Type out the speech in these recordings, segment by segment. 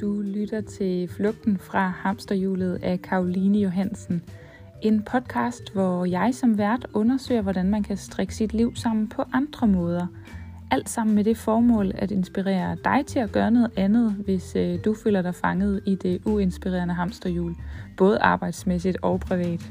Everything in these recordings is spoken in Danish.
Du lytter til Flugten fra hamsterhjulet af Karoline Johansen. En podcast, hvor jeg som vært undersøger, hvordan man kan strikke sit liv sammen på andre måder. Alt sammen med det formål at inspirere dig til at gøre noget andet, hvis øh, du føler dig fanget i det uinspirerende hamsterhjul, både arbejdsmæssigt og privat.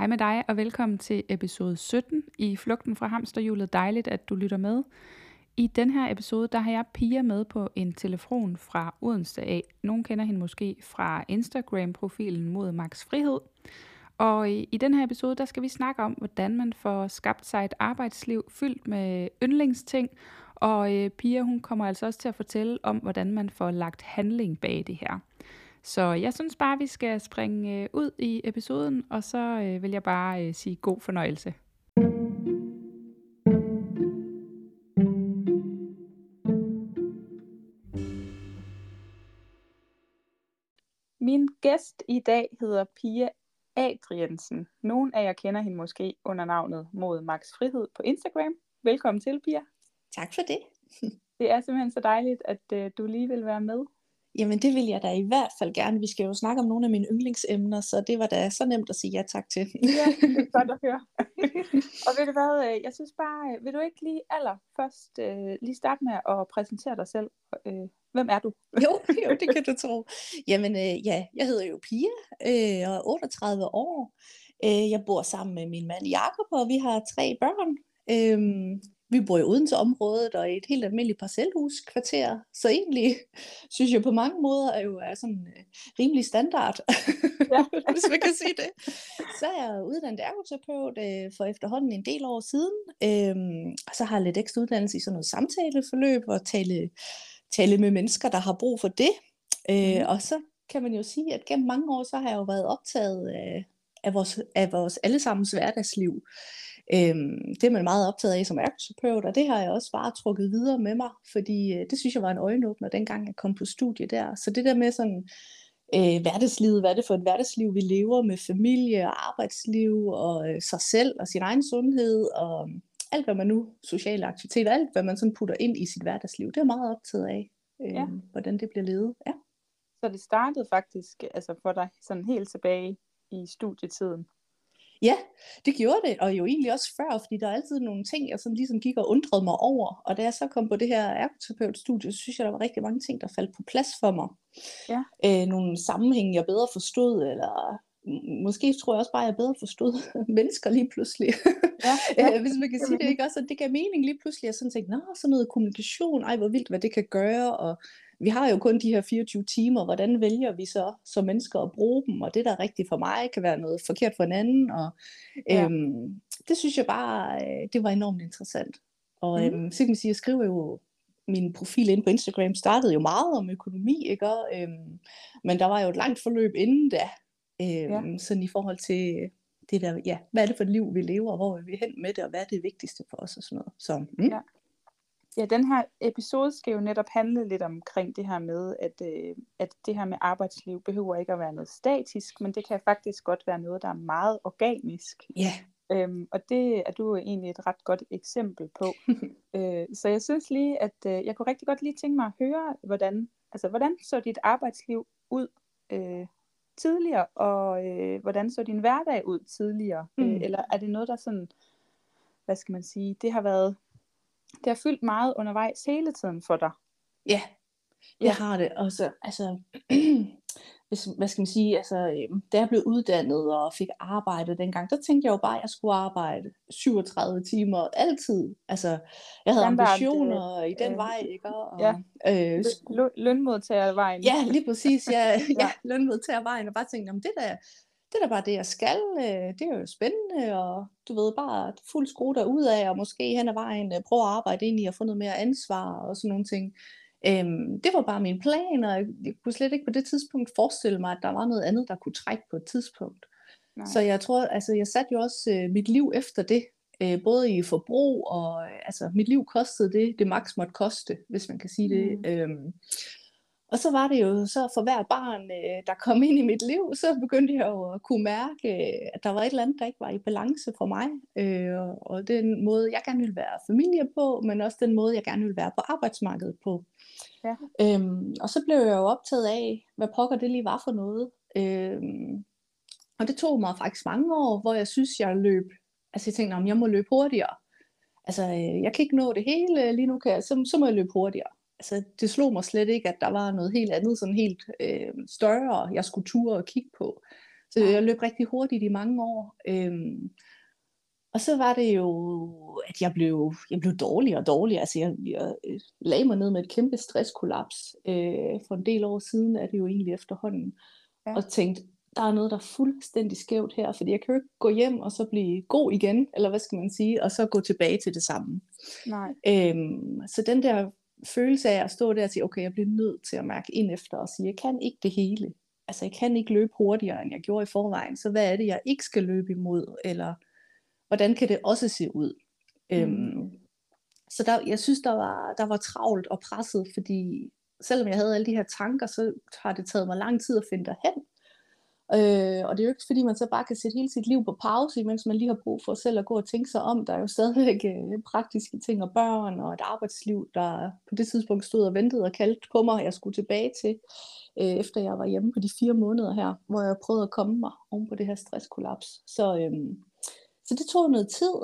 Hej med dig, og velkommen til episode 17 i Flugten fra Hamsterhjulet. Dejligt, at du lytter med. I den her episode, der har jeg Pia med på en telefon fra Odense af. Nogen kender hende måske fra Instagram-profilen mod Max Frihed. Og i, i den her episode, der skal vi snakke om, hvordan man får skabt sig et arbejdsliv fyldt med yndlingsting. Og øh, Pia, hun kommer altså også til at fortælle om, hvordan man får lagt handling bag det her. Så jeg synes bare, vi skal springe øh, ud i episoden, og så øh, vil jeg bare øh, sige god fornøjelse. Min gæst i dag hedder Pia Adriansen. Nogle af jer kender hende måske under navnet Mod Max Frihed på Instagram. Velkommen til, Pia. Tak for det. Det er simpelthen så dejligt, at øh, du lige vil være med. Jamen det vil jeg da i hvert fald gerne. Vi skal jo snakke om nogle af mine yndlingsemner, så det var da så nemt at sige ja tak til. ja, det er godt at høre. og ved du hvad, øh, jeg synes bare, øh, vil du ikke lige allerførst øh, lige starte med at præsentere dig selv? Øh, hvem er du? jo, jo, det kan du tro. Jamen øh, ja, jeg hedder jo Pia, øh, og er 38 år. Øh, jeg bor sammen med min mand Jakob, og vi har tre børn. Øh, vi bor i Odense-området og i et helt almindeligt parcelhuskvarter, så egentlig synes jeg på mange måder er jo er sådan uh, rimelig standard, ja. hvis man kan sige det. Så er jeg uddannet ergoterapeut uh, for efterhånden en del år siden, øhm, og så har jeg lidt ekstra uddannelse i sådan noget samtaleforløb og tale, tale med mennesker, der har brug for det. Mm. Uh, og så kan man jo sige, at gennem mange år, så har jeg jo været optaget af, af, vores, af vores allesammens hverdagsliv. Øhm, det er man meget optaget af som ergoterapeut, og det har jeg også bare trukket videre med mig, fordi øh, det synes jeg var en øjenåbner, dengang jeg kom på studie der. Så det der med sådan øh, hverdagslivet, hvad er det for et hverdagsliv, vi lever med familie og arbejdsliv og øh, sig selv og sin egen sundhed og alt, hvad man nu, sociale aktiviteter, alt, hvad man sådan putter ind i sit hverdagsliv, det er meget optaget af, øh, ja. hvordan det bliver levet. Ja. Så det startede faktisk altså for dig sådan helt tilbage i studietiden? Ja, det gjorde det, og jo egentlig også før, fordi der er altid nogle ting, jeg sådan ligesom gik og undrede mig over. Og da jeg så kom på det her ergoterapeutstudie, så synes jeg, der var rigtig mange ting, der faldt på plads for mig. Ja. Øh, nogle sammenhænge, jeg bedre forstod, eller måske tror jeg også bare, at jeg bedre forstod mennesker lige pludselig. Ja, ja. Hvis man kan sige det, ikke også? At det gav mening lige pludselig, at jeg sådan tænkte, nå, sådan noget kommunikation, ej hvor vildt, hvad det kan gøre, og vi har jo kun de her 24 timer, hvordan vælger vi så som mennesker at bruge dem, og det der er rigtigt for mig, kan være noget forkert for en anden, og ja. øhm, det synes jeg bare, øh, det var enormt interessant. Og mm. øhm, så kan man sige, jeg skriver jo min profil ind på Instagram startede jo meget om økonomi, ikke? Og, øhm, men der var jo et langt forløb inden da, øhm, ja. sådan i forhold til det der, ja, hvad er det for et liv, vi lever, hvor er vi hen med det, og hvad er det vigtigste for os og sådan noget. Så, mm. ja. Ja, den her episode skal jo netop handle lidt omkring det her med, at, øh, at det her med arbejdsliv behøver ikke at være noget statisk, men det kan faktisk godt være noget, der er meget organisk. Ja. Øhm, og det er du egentlig et ret godt eksempel på. øh, så jeg synes lige, at øh, jeg kunne rigtig godt lige tænke mig at høre, hvordan, altså, hvordan så dit arbejdsliv ud øh, tidligere, og øh, hvordan så din hverdag ud tidligere? Mm. Øh, eller er det noget, der sådan, hvad skal man sige, det har været det har fyldt meget undervejs hele tiden for dig. Ja, det ja. har det. Og så, altså, hvis, hvad skal man sige, altså, øhm, da jeg blev uddannet og fik arbejde dengang, der tænkte jeg jo bare, at jeg skulle arbejde 37 timer altid. Altså, jeg havde Standard, ambitioner øh, i den øh, vej, ikke? Og, ja. øh, lønmodtagervejen. Ja, lige præcis. Ja, ja. ja lønmodtagervejen, og bare tænkte, om det der, det er da bare det, jeg skal. Øh, det er jo spændende, og du ved, bare fuld skrue der ud af, og måske hen ad vejen øh, prøve at arbejde ind i at få noget mere ansvar og sådan nogle ting. Øhm, det var bare min plan, og jeg kunne slet ikke på det tidspunkt forestille mig, at der var noget andet, der kunne trække på et tidspunkt. Nej. Så jeg tror, altså jeg satte jo også øh, mit liv efter det, øh, både i forbrug, og altså mit liv kostede det, det maks måtte koste, hvis man kan sige det. Mm. Øhm, Og så var det jo så for hver barn, øh, der kom ind i mit liv, så begyndte jeg jo at kunne mærke, øh, at der var et eller andet, der ikke var i balance for mig. Øh, og den måde, jeg gerne ville være familie på, men også den måde, jeg gerne ville være på arbejdsmarkedet på. Ja. Øhm, og så blev jeg jo optaget af, hvad pokker det lige var for noget. Øhm, og det tog mig faktisk mange år, hvor jeg synes, jeg løb, altså jeg tænkte, om jeg må løbe hurtigere. Altså, jeg kan ikke nå det hele lige nu, kan jeg, så, så må jeg løbe hurtigere altså, det slog mig slet ikke, at der var noget helt andet, sådan helt øh, større, jeg skulle ture og kigge på. Så jeg løb rigtig hurtigt i mange år. Øhm, og så var det jo, at jeg blev, jeg blev dårligere og dårligere. Altså jeg, jeg øh, lagde mig ned med et kæmpe stresskollaps. Øh, for en del år siden er det jo egentlig efterhånden. Ja. Og tænkte, der er noget, der er fuldstændig skævt her, fordi jeg kan jo ikke gå hjem og så blive god igen, eller hvad skal man sige, og så gå tilbage til det samme. Nej. Øhm, så den der følelse af at stå der og sige, okay, jeg bliver nødt til at mærke ind efter og sige, jeg kan ikke det hele. Altså, jeg kan ikke løbe hurtigere, end jeg gjorde i forvejen. Så hvad er det, jeg ikke skal løbe imod? Eller hvordan kan det også se ud? Mm. Øhm, så der, jeg synes, der var, der var travlt og presset, fordi selvom jeg havde alle de her tanker, så har det taget mig lang tid at finde derhen. Øh, og det er jo ikke fordi, man så bare kan sætte hele sit liv på pause, mens man lige har brug for selv at gå og tænke sig om. Der er jo stadigvæk øh, praktiske ting og børn og et arbejdsliv, der på det tidspunkt stod og ventede og kaldte på mig, jeg skulle tilbage til, øh, efter jeg var hjemme på de fire måneder her, hvor jeg prøvede at komme mig oven på det her stresskollaps. Så, øh, så det tog noget tid,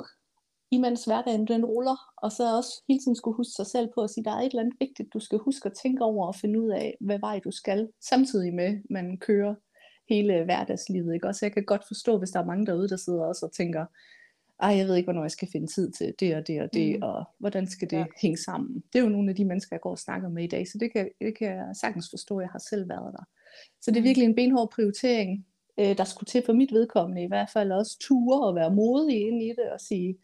imens hverdagen den ruller, og så også hele tiden skulle huske sig selv på at sige, der er et eller andet vigtigt, du skal huske at tænke over og finde ud af, hvad vej du skal, samtidig med, man kører hele hverdagslivet. Ikke? Også jeg kan godt forstå, hvis der er mange derude, der sidder også og tænker, ej, jeg ved ikke, hvornår jeg skal finde tid til det og det og det, mm. og hvordan skal det ja. hænge sammen. Det er jo nogle af de mennesker, jeg går og snakker med i dag, så det kan, det kan jeg sagtens forstå, jeg har selv været der. Så det er mm. virkelig en benhård prioritering, øh, der skulle til for mit vedkommende, i hvert fald også ture og være modig ind i det og sige,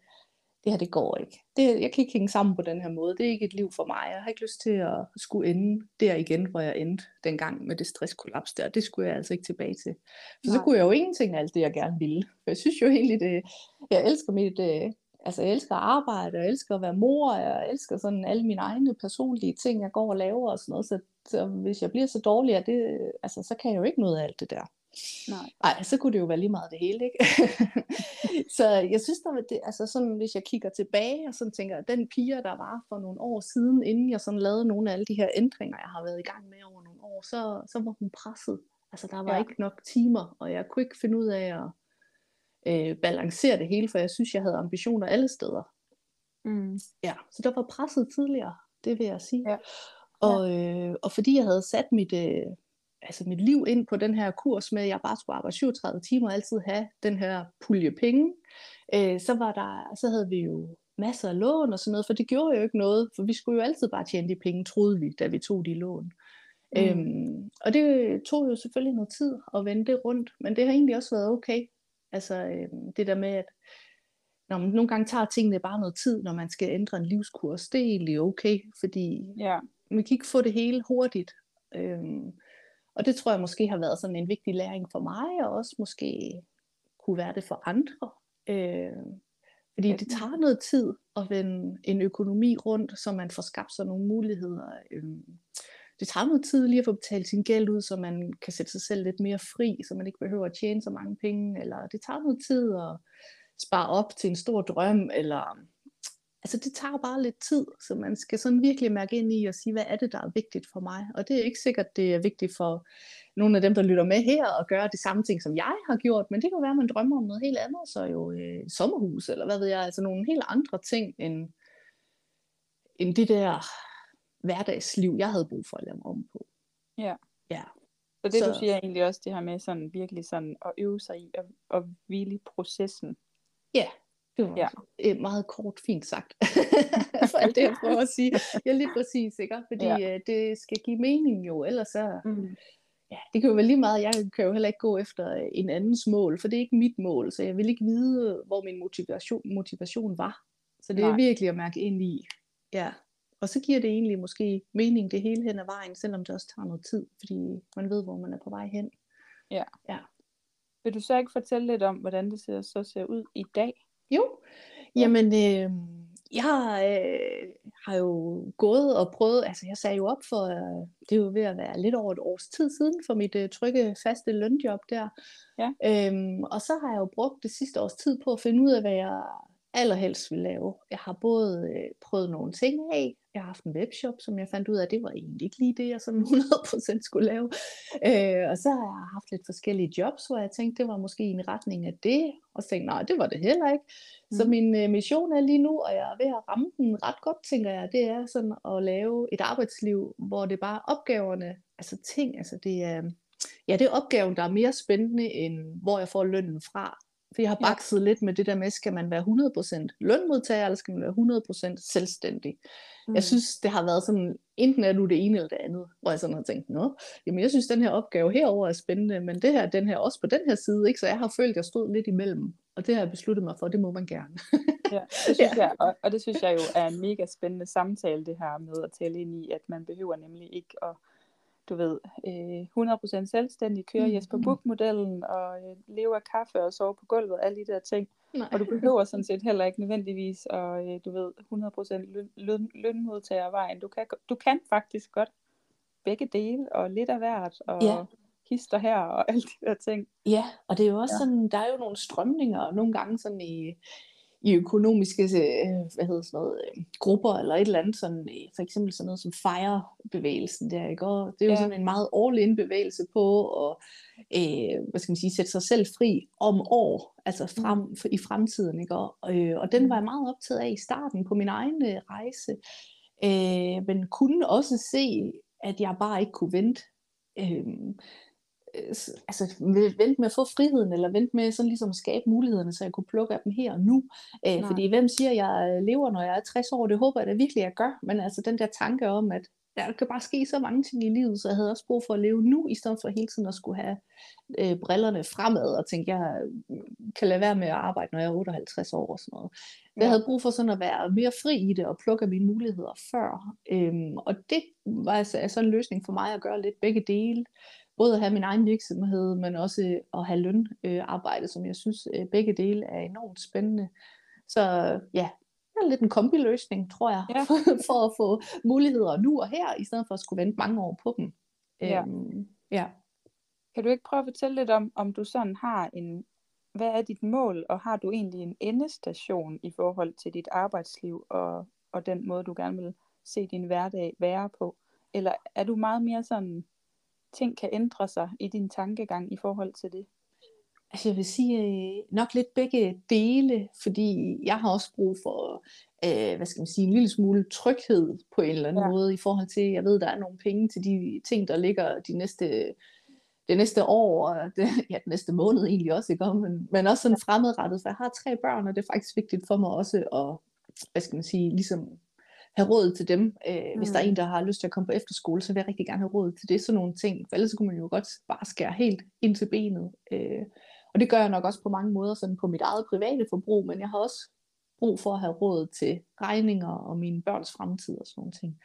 det her det går ikke. Det, jeg kan ikke hænge sammen på den her måde. Det er ikke et liv for mig. Jeg har ikke lyst til at skulle ende der igen, hvor jeg endte dengang med det stresskollaps der. Det skulle jeg altså ikke tilbage til. For Nej. så kunne jeg jo ingenting af alt det, jeg gerne ville. For jeg synes jo egentlig, det, jeg elsker mit, øh, altså jeg elsker at arbejde, jeg elsker at være mor, jeg elsker sådan alle mine egne personlige ting, jeg går og laver og sådan noget. Så, så hvis jeg bliver så dårlig af det, altså, så kan jeg jo ikke noget af alt det der. Nej. Ej, så kunne det jo være lige meget det hele, ikke? så jeg synes, der det, altså sådan, hvis jeg kigger tilbage og sådan tænker, at den piger, der var for nogle år siden, inden jeg sådan lavede nogle af alle de her ændringer, jeg har været i gang med over nogle år, så, så var hun presset. Altså der var ja. ikke nok timer, og jeg kunne ikke finde ud af at øh, balancere det hele, for jeg synes, jeg havde ambitioner alle steder. Mm. Ja, så der var presset tidligere, det vil jeg sige. Ja. Og, øh, og fordi jeg havde sat mit, øh, altså mit liv ind på den her kurs med, at jeg bare skulle arbejde 37 timer og altid have den her pulje penge, øh, så, var der, så havde vi jo masser af lån og sådan noget, for det gjorde jo ikke noget, for vi skulle jo altid bare tjene de penge, troede vi, da vi tog de lån. Mm. Øhm, og det tog jo selvfølgelig noget tid at vende det rundt, men det har egentlig også været okay. Altså øhm, det der med, at når man nogle gange tager tingene bare noget tid, når man skal ændre en livskurs, det er egentlig okay, fordi ja. man kan ikke få det hele hurtigt. Øhm, og det tror jeg måske har været sådan en vigtig læring for mig, og også måske kunne være det for andre. Øh, fordi det tager noget tid at vende en økonomi rundt, så man får skabt sig nogle muligheder. Øh, det tager noget tid lige at få betalt sin gæld ud, så man kan sætte sig selv lidt mere fri, så man ikke behøver at tjene så mange penge. Eller det tager noget tid at spare op til en stor drøm, eller altså det tager bare lidt tid, så man skal sådan virkelig mærke ind i og sige, hvad er det, der er vigtigt for mig? Og det er ikke sikkert, det er vigtigt for nogle af dem, der lytter med her, og gøre de samme ting, som jeg har gjort, men det kan være, at man drømmer om noget helt andet, så jo øh, sommerhus, eller hvad ved jeg, altså nogle helt andre ting, end, end det der hverdagsliv, jeg havde brug for at lave mig om på. Ja. Ja. Så det så... du siger egentlig også, det her med sådan virkelig sådan at øve sig i at, at hvile i processen. Ja, det var ja. meget kort, fint sagt. For alt det, jeg prøver at sige. Ja, lige præcis, ikke? Fordi ja. øh, det skal give mening jo, ellers så... Mm. Ja, det kan jo være lige meget, jeg kan jo heller ikke gå efter øh, en andens mål, for det er ikke mit mål, så jeg vil ikke vide, hvor min motivation, motivation var. Så det Nej. er virkelig at mærke ind i. Ja. Og så giver det egentlig måske mening det hele hen ad vejen, selvom det også tager noget tid, fordi man ved, hvor man er på vej hen. Ja. ja. Vil du så ikke fortælle lidt om, hvordan det ser, så ser ud i dag? Jo, jamen øh, jeg øh, har jo gået og prøvet, altså jeg sagde jo op for, øh, det er jo ved at være lidt over et års tid siden for mit øh, trygge, faste lønjob der. Ja. Øhm, og så har jeg jo brugt det sidste års tid på at finde ud af, hvad jeg allerhelst vil lave. Jeg har både øh, prøvet nogle ting af, jeg har haft en webshop, som jeg fandt ud af, det var egentlig ikke lige det, jeg sådan 100% skulle lave. Øh, og så har jeg haft lidt forskellige jobs, hvor jeg tænkte, det var måske en retning af det, og så tænkte nej, det var det heller ikke. Mm. Så min øh, mission er lige nu, og jeg er ved at ramme den ret godt, tænker jeg, det er sådan at lave et arbejdsliv, hvor det bare opgaverne, altså ting, altså det er, ja, det er opgaven, der er mere spændende, end hvor jeg får lønnen fra. For jeg har bakset ja. lidt med det der med, skal man være 100% lønmodtager, eller skal man være 100% selvstændig? Mm. Jeg synes, det har været sådan, enten er du det ene eller det andet, hvor jeg sådan har tænkt, nå, jamen jeg synes, den her opgave herover er spændende, men det her, den her også på den her side, ikke? så jeg har følt, at jeg stod lidt imellem, og det har jeg besluttet mig for, det må man gerne. ja, det synes ja. jeg, og, og det synes jeg jo er en mega spændende samtale, det her med at tælle ind i, at man behøver nemlig ikke at du ved, øh, 100% selvstændig, kører mm. Jesper Buch-modellen og øh, lever af kaffe og sover på gulvet, alle de der ting. Nej. Og du behøver sådan set heller ikke nødvendigvis at, øh, du ved, 100% løn, løn, lønmodtager vejen. Du kan, du kan faktisk godt begge dele, og lidt af hvert, og ja. hister her, og alle de der ting. Ja, og det er jo også ja. sådan, der er jo nogle strømninger, nogle gange sådan i, i økonomiske øh, hvad hedder sådan noget, øh, grupper eller et eller andet, sådan, øh, for eksempel sådan noget som FIRE-bevægelsen der, ikke? Og det er jo ja. sådan en meget all-in bevægelse på at øh, hvad skal man sige, sætte sig selv fri om år, altså frem, mm. i fremtiden. Ikke? Og, øh, og den var jeg meget optaget af i starten på min egen øh, rejse, øh, men kunne også se, at jeg bare ikke kunne vente. Øh, altså, vente med at få friheden, eller vente med sådan ligesom at skabe mulighederne, så jeg kunne plukke af dem her og nu. Æh, øh, fordi hvem siger, at jeg lever, når jeg er 60 år? Det håber jeg da virkelig, jeg gør. Men altså den der tanke om, at der kan bare ske så mange ting i livet, så jeg havde også brug for at leve nu, i stedet for hele tiden at skulle have øh, brillerne fremad, og tænke, jeg kan lade være med at arbejde, når jeg er 58 år og sådan noget. Jeg ja. havde brug for sådan at være mere fri i det, og plukke mine muligheder før. Øhm, og det var altså, altså en løsning for mig at gøre lidt begge dele både at have min egen virksomhed, men også at have lønarbejde, som jeg synes øh, begge dele er enormt spændende. Så ja, det er lidt en kombiløsning, tror jeg, ja. for, for at få muligheder nu og her, i stedet for at skulle vente mange år på dem. Ja. Øhm, ja. Kan du ikke prøve at fortælle lidt om, om du sådan har en, hvad er dit mål, og har du egentlig en endestation i forhold til dit arbejdsliv, og, og den måde, du gerne vil se din hverdag være på? Eller er du meget mere sådan ting kan ændre sig i din tankegang i forhold til det? Altså jeg vil sige øh, nok lidt begge dele, fordi jeg har også brug for, øh, hvad skal man sige, en lille smule tryghed på en eller anden ja. måde i forhold til, jeg ved, der er nogle penge til de ting, der ligger de næste, det næste år, og det, ja, den næste måned egentlig også, ikke? Men, men også sådan fremadrettet, for jeg har tre børn, og det er faktisk vigtigt for mig også at, hvad skal man sige, ligesom have råd til dem. Øh, mm. Hvis der er mm. en, der har lyst til at komme på efterskole, så vil jeg rigtig gerne have råd til det. Sådan nogle ting. For ellers kunne man jo godt bare skære helt ind til benet. Øh, og det gør jeg nok også på mange måder sådan på mit eget private forbrug, men jeg har også brug for at have råd til regninger og mine børns fremtid og sådan nogle ting.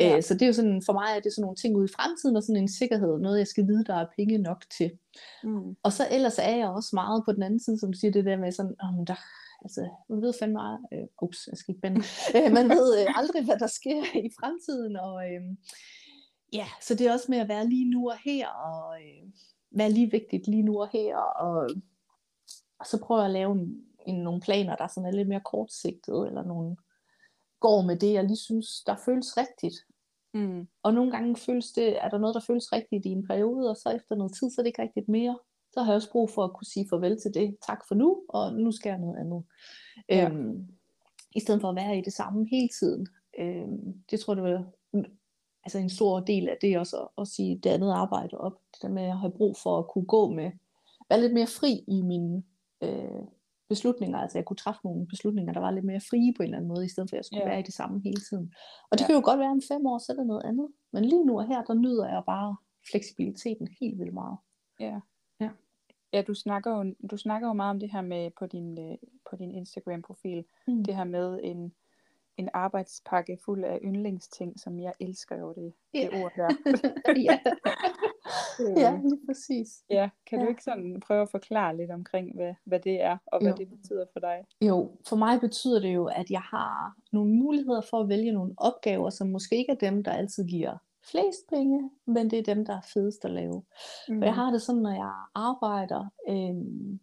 Ja. Øh, så det er jo sådan, for mig er det sådan nogle ting ude i fremtiden, og sådan en sikkerhed, noget jeg skal vide, der er penge nok til. Mm. Og så ellers er jeg også meget på den anden side, som du siger, det der med sådan, oh, der, altså, man ved fandme meget, øh, ups, jeg skal ikke bende, øh, man ved øh, aldrig, hvad der sker i fremtiden, og øh, ja, så det er også med at være lige nu og her, og øh, være lige vigtigt lige nu og her, og, og så prøve at lave en, en, nogle planer, der sådan er lidt mere kortsigtede, eller nogle går med det, jeg lige synes, der føles rigtigt. Mm. Og nogle gange føles det, er der noget, der føles rigtigt i en periode, og så efter noget tid, så er det ikke rigtigt mere så har jeg også brug for at kunne sige farvel til det. Tak for nu, og nu skal jeg noget andet. Ja. Øhm, I stedet for at være i det samme hele tiden. Øhm, det tror jeg, det var altså en stor del af det også at, at sige det andet arbejde op. Det der med at have brug for at kunne gå med, være lidt mere fri i mine øh, beslutninger. Altså jeg kunne træffe nogle beslutninger, der var lidt mere frie på en eller anden måde, i stedet for at jeg skulle ja. være i det samme hele tiden. Og det ja. kan jo godt være om fem år, så er det noget andet. Men lige nu og her, der nyder jeg bare fleksibiliteten helt vildt meget. Ja. Ja, du snakker jo, du snakker jo meget om det her med på din, øh, på din Instagram-profil. Mm. Det her med en, en arbejdspakke fuld af yndlingsting, som jeg elsker jo det, yeah. det ord der. Øh, Ja, lige præcis. ja, kan du Ja. ikke sådan prøve at forklare lidt omkring, hvad, hvad det er, og hvad Jo. det betyder for dig? Jo, for mig betyder det jo, at jeg har nogle muligheder for at vælge nogle opgaver, som måske ikke er dem, der altid giver flest penge, men det er dem, der er fedest at lave. Mm. For jeg har det sådan, når jeg arbejder, øhm,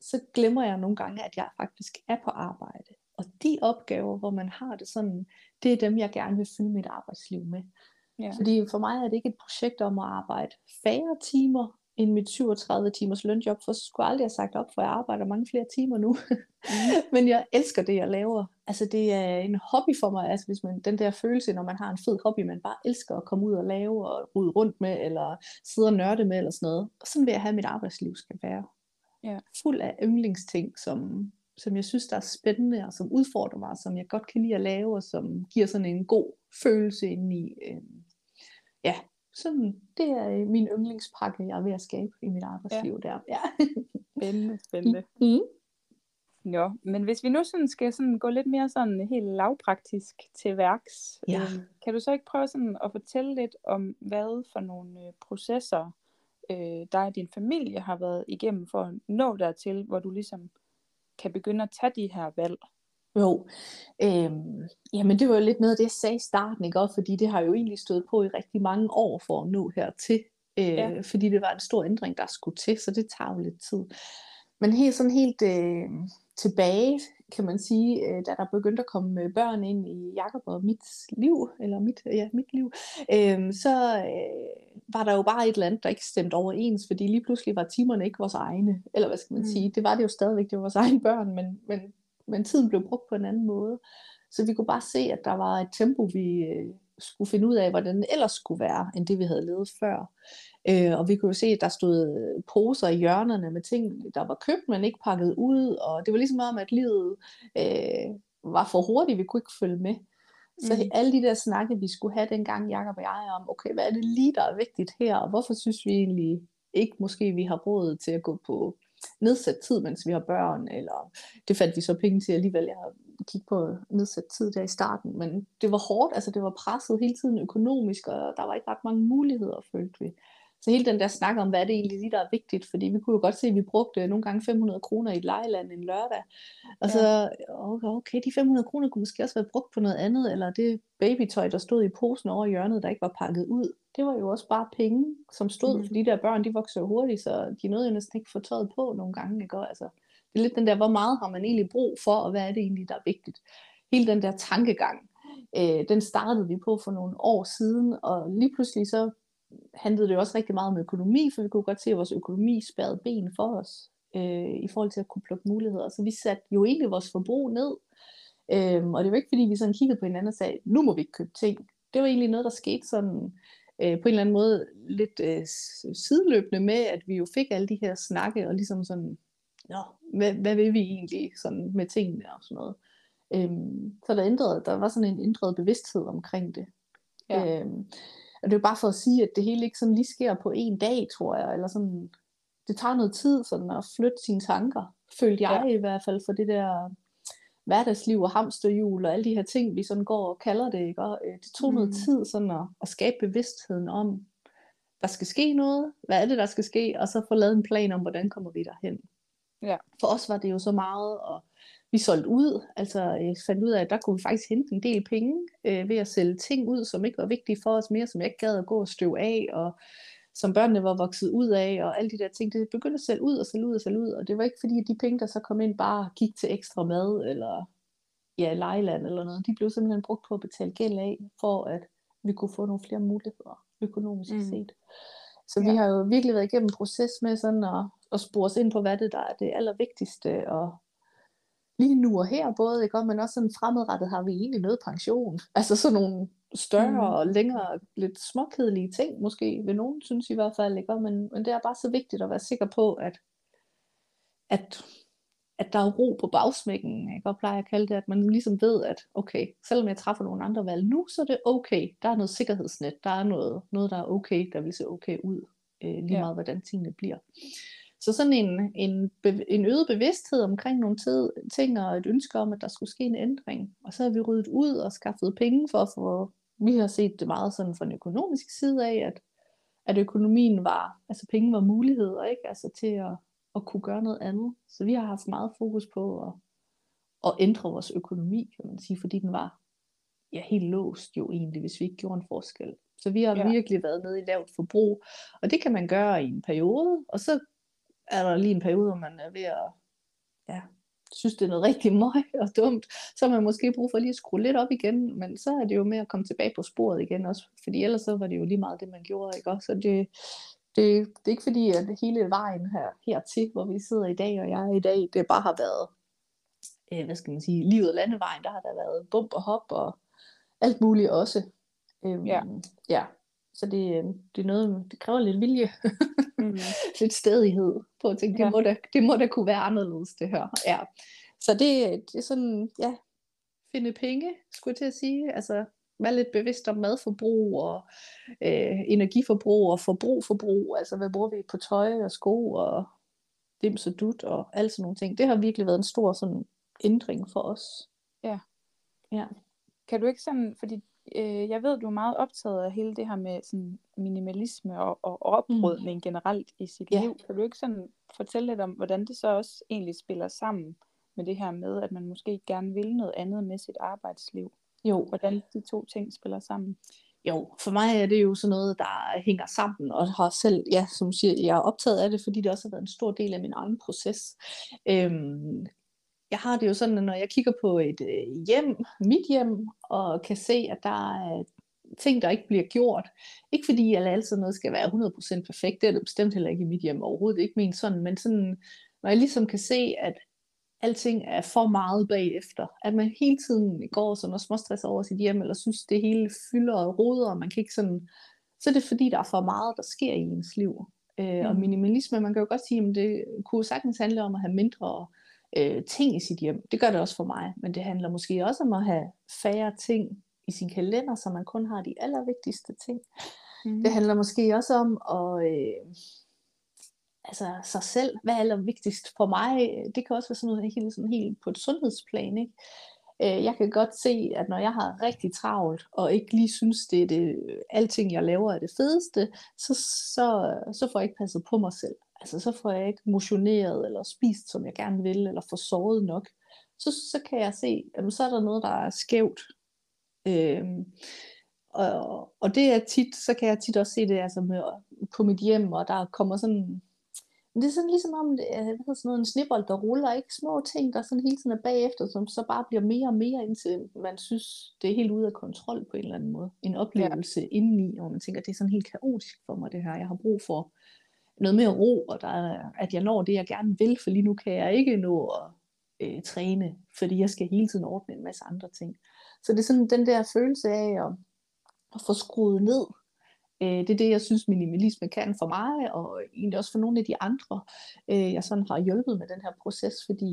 så glemmer jeg nogle gange, at jeg faktisk er på arbejde. Og de opgaver, hvor man har det sådan, det er dem, jeg gerne vil fylde mit arbejdsliv med. ja. Fordi for mig er det ikke et projekt om at arbejde færre timer end mit 37 timers lønjob, for så skulle jeg aldrig have sagt op, for jeg arbejder mange flere timer nu. Men jeg elsker det, jeg laver. Altså det er en hobby for mig, altså hvis man, den der følelse, når man har en fed hobby, man bare elsker at komme ud og lave og rode rundt med, eller sidde og nørde med, eller sådan noget. Og sådan vil jeg have, at mit arbejdsliv skal være. Ja. Fuld af yndlingsting, som, som jeg synes, der er spændende, og som udfordrer mig, som jeg godt kan lide at lave, og som giver sådan en god følelse ind i. Øh, ja, sådan, det er øh, min yndlingspakke, jeg er ved at skabe i mit arbejdsliv der. Ja. Spændende, spændende. Mm. Jo, men hvis vi nu sådan skal sådan gå lidt mere sådan helt lavpraktisk til værks, Ja. øhm, kan du så ikke prøve sådan at fortælle lidt om, hvad for nogle øh, processer øh, dig og din familie har været igennem for at nå dertil, hvor du ligesom kan begynde at tage de her valg? Jo, øhm, jamen det var jo lidt noget af det, jeg sagde i starten, ikke også? Fordi det har jo egentlig stået på i rigtig mange år for at nå hertil. Øh, Ja. Fordi det var en stor ændring, der skulle til, så det tager jo lidt tid. Men helt sådan helt øh, tilbage, kan man sige, øh, da der begyndte at komme øh, børn ind i Jakob og mit liv, eller mit, ja, mit liv, øh, så øh, var der jo bare et eller andet, der ikke stemte overens, fordi lige pludselig var timerne ikke vores egne, eller hvad skal man Mm. sige, det var det jo stadigvæk, det var vores egne børn, men, men, men tiden blev brugt på en anden måde. Så vi kunne bare se, at der var et tempo, vi øh, skulle finde ud af, hvordan det ellers skulle være, end det vi havde levet før. Øh, og vi kunne jo se, at der stod øh, poser i hjørnerne med ting, der var købt, men ikke pakket ud. Og det var ligesom om, at livet øh, var for hurtigt, vi kunne ikke følge med. Så mm. alle de der snakke, vi skulle have dengang, Jacob og jeg, om, okay, hvad er det lige, der er vigtigt her, og hvorfor synes vi egentlig ikke, måske vi har råd til at gå på nedsat tid, mens vi har børn, eller det fandt vi så penge til alligevel, jeg kigge på nedsat tid der i starten, men det var hårdt, altså det var presset hele tiden økonomisk, og der var ikke ret mange muligheder, følte vi. Så hele den der snak om, hvad er det egentlig lige, der er vigtigt, fordi vi kunne jo godt se, at vi brugte nogle gange 500 kroner i et lejeland en lørdag, og så, okay, okay, de 500 kroner kunne måske også være brugt på noget andet, eller det babytøj, der stod i posen over i hjørnet, der ikke var pakket ud, det var jo også bare penge, som stod, mm. for de der børn, de vokser jo hurtigt, så de nåede jo næsten ikke få tøjet på nogle gange, ikke? Altså, det er lidt den der, hvor meget har man egentlig brug for, og hvad er det egentlig, der er vigtigt. Hele den der tankegang, øh, den startede vi på for nogle år siden, og lige pludselig så handlede det jo også rigtig meget om økonomi, for vi kunne godt se, at vores økonomi spærrede ben for os, øh, i forhold til at kunne plukke muligheder. Så vi satte jo egentlig vores forbrug ned, øhm, og det var ikke fordi, vi sådan kiggede på hinanden og sagde, nu må vi ikke købe ting. Det var egentlig noget, der skete sådan, øh, på en eller anden måde lidt øh, sideløbende med, at vi jo fik alle de her snakke, og ligesom sådan, Nå, hvad, hvad vil vi egentlig sådan med tingene og sådan noget. Øhm, så der ændrede, der var sådan en ændret bevidsthed omkring det. Ja. Øhm, og det er jo bare for at sige, at det hele ikke sådan lige sker på en dag, tror jeg, eller sådan, det tager noget tid sådan at flytte sine tanker, følte jeg ja. i hvert fald for det der hverdagsliv og hamsterhjul og alle de her ting, vi sådan går og kalder det, ikke? Og, øh, det tog mm. noget tid sådan at, at skabe bevidstheden om, der skal ske noget, hvad er det, der skal ske, og så få lavet en plan om, hvordan kommer vi derhen. Ja. For os var det jo så meget, og vi solgte ud, altså jeg fandt ud af, at der kunne vi faktisk hente en del penge øh, ved at sælge ting ud, som ikke var vigtige for os mere, som jeg ikke gad at gå og støve af, og som børnene var vokset ud af, og alle de der ting, det begyndte at sælge ud og sælge ud og sælge ud, og det var ikke fordi, at de penge, der så kom ind, bare gik til ekstra mad, eller ja, lejeland eller noget, de blev simpelthen brugt på at betale gæld af, for at vi kunne få nogle flere muligheder, økonomisk Mm. set. Så Ja. vi har jo virkelig været igennem en proces med sådan at, at spore os ind på, hvad det der er det allervigtigste, og lige nu og her både, ikke? Men også sådan fremadrettet har vi egentlig noget pension. Altså sådan nogle større Mm. og længere, lidt småkedelige ting, måske vil nogen synes i hvert fald, ikke? Men, men det er bare så vigtigt at være sikker på, at, at, at der er ro på bagsmækken, ikke? Og plejer at kalde det, at man ligesom ved, at okay, selvom jeg træffer nogle andre valg nu, så er det okay. Der er noget sikkerhedsnet, der er noget, noget der er okay, der vil se okay ud, øh, lige ja. meget hvordan tingene bliver. Så sådan en, en, en øget bevidsthed omkring nogle tid, ting og et ønske om, at der skulle ske en ændring. Og så har vi ryddet ud og skaffet penge for at få, vi har set det meget sådan fra en økonomisk side af, at, at økonomien var, altså penge var muligheder, ikke? Altså til at, at kunne gøre noget andet. Så vi har haft meget fokus på at, at ændre vores økonomi, kan man sige, fordi den var ja, helt låst jo egentlig, hvis vi ikke gjorde en forskel. Så vi har ja. virkelig været nede i lavt forbrug, og det kan man gøre i en periode, og så er der lige en periode, hvor man er ved at ja, synes, det er noget rigtig møg og dumt, så har man måske brug for lige at skrue lidt op igen, men så er det jo med at komme tilbage på sporet igen også, fordi ellers så var det jo lige meget det, man gjorde, ikke også? Så det, det, det er ikke fordi, at hele vejen her, hertil, hvor vi sidder i dag, og jeg er i dag, det bare har været, øh, hvad skal man sige, livet landevejen, der har der været bump og hop og alt muligt også. Øhm, ja. ja. Så det, det er noget, det kræver lidt vilje, mm. lidt stedighed på at tænke, ja. det, må da, det må da kunne være anderledes det her. Ja. Så det, det er sådan, ja, finde penge, skulle jeg til at sige. Altså, være lidt bevidst om madforbrug og øh, energiforbrug og forbrug, forbrug. Altså, hvad bruger vi på tøj og sko og dims og dut og alt sådan nogle ting. Det har virkelig været en stor sådan ændring for os. Ja. Ja. Kan du ikke sådan, fordi øh, jeg ved, du er meget optaget af hele det her med sådan minimalisme og, og oprydning mm. generelt i sit ja. liv. Kan du ikke sådan fortælle lidt om, hvordan det så også egentlig spiller sammen med det her med, at man måske gerne vil noget andet med sit arbejdsliv? Jo. Hvordan de to ting spiller sammen? Jo, for mig er det jo sådan noget, der hænger sammen, og har selv, ja, som siger, jeg er optaget af det, fordi det også har været en stor del af min egen proces. Øhm, jeg har det jo sådan, at når jeg kigger på et øh, hjem, mit hjem, og kan se, at der er ting, der ikke bliver gjort. Ikke fordi at altid noget skal være 100% perfekt, det er det bestemt heller ikke i mit hjem overhovedet, ikke min sådan, men sådan, når jeg ligesom kan se, at alting er for meget bagefter, at man hele tiden går sådan og småstresser over sit hjem, eller synes, det hele fylder og roder, og man kan ikke sådan, så er det fordi, der er for meget, der sker i ens liv. Øh, mm. Og minimalisme, man kan jo godt sige, at det kunne sagtens handle om at have mindre øh, ting i sit hjem. Det gør det også for mig, men det handler måske også om at have færre ting i sin kalender, så man kun har de allervigtigste ting. Mm. Det handler måske også om at øh, altså sig selv, hvad er allervigtigst for mig. Det kan også være sådan noget helt, sådan helt på et sundhedsplan. Ikke? Øh, jeg kan godt se, at når jeg har rigtig travlt, og ikke lige synes, det er det, alting jeg laver er det fedeste, så, så, så får jeg ikke passet på mig selv altså så får jeg ikke motioneret, eller spist, som jeg gerne vil, eller får sovet nok, så, så kan jeg se, at så er der noget, der er skævt. Øhm, og, og det er tit, så kan jeg tit også se det altså med, på mit hjem, og der kommer sådan, det er sådan ligesom om, det er, sådan noget, en snibbold, der ruller, ikke små ting, der sådan hele tiden er bagefter, som så bare bliver mere og mere, indtil man synes, det er helt ude af kontrol på en eller anden måde. En oplevelse ja. indeni, hvor man tænker, det er sådan helt kaotisk for mig det her, jeg har brug for noget mere ro, og der er, at jeg når det, jeg gerne vil, for lige nu kan jeg ikke nå at øh, træne, fordi jeg skal hele tiden ordne en masse andre ting. Så det er sådan den der følelse af at, at få skruet ned. Øh, det er det, jeg synes minimalisme kan for mig, og egentlig også for nogle af de andre, øh, jeg sådan har hjulpet med den her proces, fordi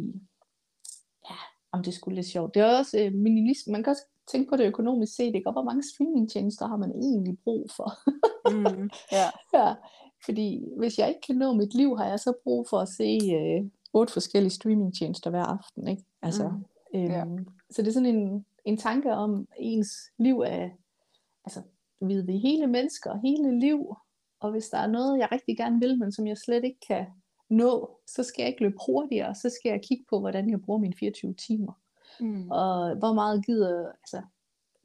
ja, om det skulle lidt sjovt. Det er også øh, minimalisme, man kan også tænke på det økonomisk set, ikke? og hvor mange streamingtjenester har man egentlig brug for? mm, ja. ja. Fordi hvis jeg ikke kan nå mit liv, har jeg så brug for at se øh, otte forskellige streamingtjenester hver aften. Ikke? Altså, mm. øhm, ja. Så det er sådan en, en tanke om ens liv er, altså, ved vi hele mennesker, hele liv, og hvis der er noget, jeg rigtig gerne vil, men som jeg slet ikke kan nå, så skal jeg ikke løbe hurtigere, så skal jeg kigge på, hvordan jeg bruger mine 24 timer. Mm. Og hvor meget gider, altså,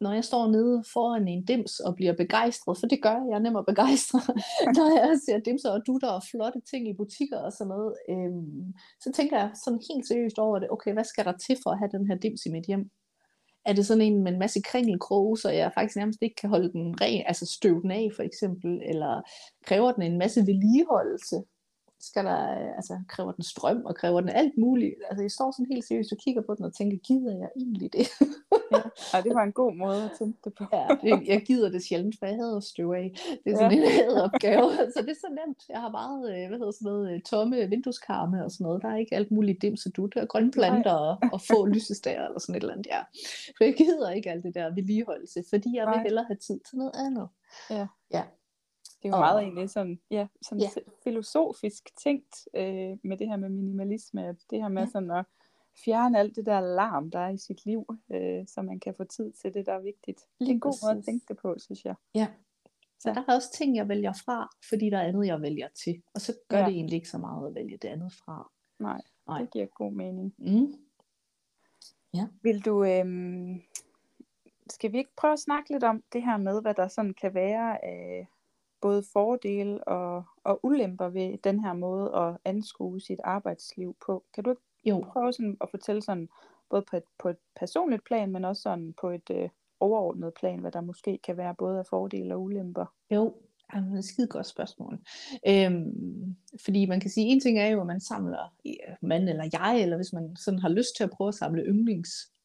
når jeg står nede foran en dims og bliver begejstret, for det gør jeg, jeg er nem at begejstre, når jeg ser dimser og dutter og flotte ting i butikker og sådan noget, øhm, så tænker jeg sådan helt seriøst over det, okay, hvad skal der til for at have den her dims i mit hjem? Er det sådan en med en masse kringelkroge, så jeg faktisk nærmest ikke kan holde den ren, altså støve den af for eksempel, eller kræver den en masse vedligeholdelse? Skal der, altså kræver den strøm, og kræver den alt muligt. Altså jeg står sådan helt seriøst og kigger på den og tænker, gider jeg egentlig det? ja, det var en god måde at tænke det på. ja, det, jeg gider det sjældent, for jeg havde at støve af. Det er sådan ja. en opgave, så det er så nemt. Jeg har meget, øh, hvad hedder sådan noget, øh, tomme vindueskarme og sådan noget. Der er ikke alt muligt dims og dut, og grønne planter og, og få lysestager eller sådan et eller andet. Ja. For jeg gider ikke alt det der vedligeholdelse, fordi jeg vil hellere have tid til noget andet. Ja. ja. Det er jo og, meget egentlig sådan, ja, sådan ja. filosofisk tænkt øh, med det her med minimalisme, det her med ja. sådan at fjerne alt det der larm, der er i sit liv, øh, så man kan få tid til det, der er vigtigt. Det er en god måde at tænke det på, synes jeg. Ja, Så Ja. der er også ting, jeg vælger fra, fordi der er andet, jeg vælger til. Og så gør Ja. det egentlig ikke så meget at vælge det andet fra. Nej, Nej. det giver god mening. Mm. Vil du, øhm, skal vi ikke prøve at snakke lidt om det her med, hvad der sådan kan være af både fordele og, og ulemper ved den her måde at anskue sit arbejdsliv på? Kan du Jo, prøve sådan at fortælle sådan, både på et, på et personligt plan, men også sådan på et øh, overordnet plan, hvad der måske kan være både af fordele og ulemper? jo. Jamen, det er et skide godt spørgsmål. Øhm, fordi man kan sige, en ting er jo, at man samler, ja, man eller jeg, eller hvis man sådan har lyst til at prøve at samle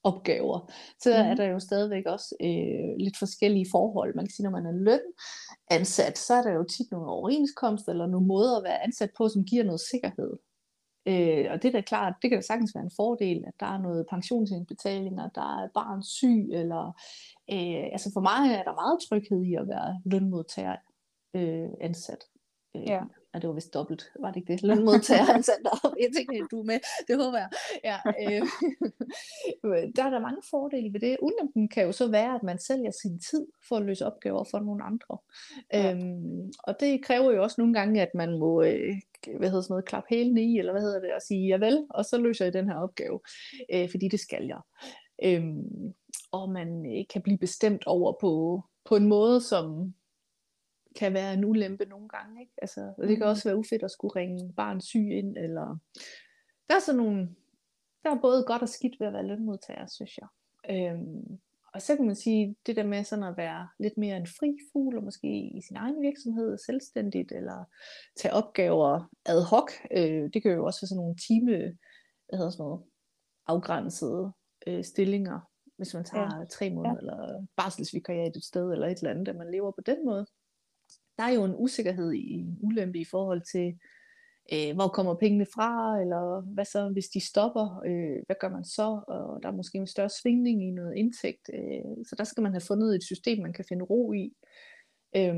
yndlingsopgaver, så mm. er Mhm. der jo stadigvæk også øh, lidt forskellige forhold. Man kan sige, når man er lønansat, så er der jo tit nogle overenskomster, eller nogle måder at være ansat på, som giver noget sikkerhed. Øh, og det er da klart, det kan da sagtens være en fordel, at der er noget pensionsindbetalinger, der er barn syg, eller øh, altså for mig er der meget tryghed i at være lønmodtager øh, ansat. Øh, Ja. Ja, det var vist dobbelt, var det ikke det? Lønmodtager ansat deroppe. Jeg tænkte, du er med, det håber jeg. Ja, øh, der er der mange fordele ved det. Ulempen kan jo så være, at man sælger sin tid for at løse opgaver for nogle andre. Ja. Øhm, og det kræver jo også nogle gange, at man må øh, hvad hedder sådan noget, klappe hælene i, eller hvad hedder det, og sige, javel, og så løser jeg den her opgave, øh, fordi det skal jeg. Øhm, og man øh, kan blive bestemt over på, på en måde, som kan være en ulempe nogle gange. Ikke? Altså, og det kan Mhm. også være ufedt at skulle ringe barn syg ind, eller der er sådan nogle, der er både godt og skidt ved at være lønmodtager, synes jeg. Øhm, og så kan man sige, det der med sådan at være lidt mere en fri fugl, og måske i sin egen virksomhed, selvstændigt, eller tage opgaver ad hoc, øh, det kan jo også være sådan nogle time, hvad hedder sådan noget, afgrænsede øh, stillinger, hvis man tager ja. tre måneder, ja. eller barselsvikariat et sted, eller et eller andet, at man lever på den måde. Der er jo en usikkerhed i en ulempe i forhold til, øh, hvor kommer pengene fra, eller hvad så, hvis de stopper, øh, hvad gør man så, og der er måske en større svingning i noget indtægt, øh, så der skal man have fundet et system, man kan finde ro i. Øh,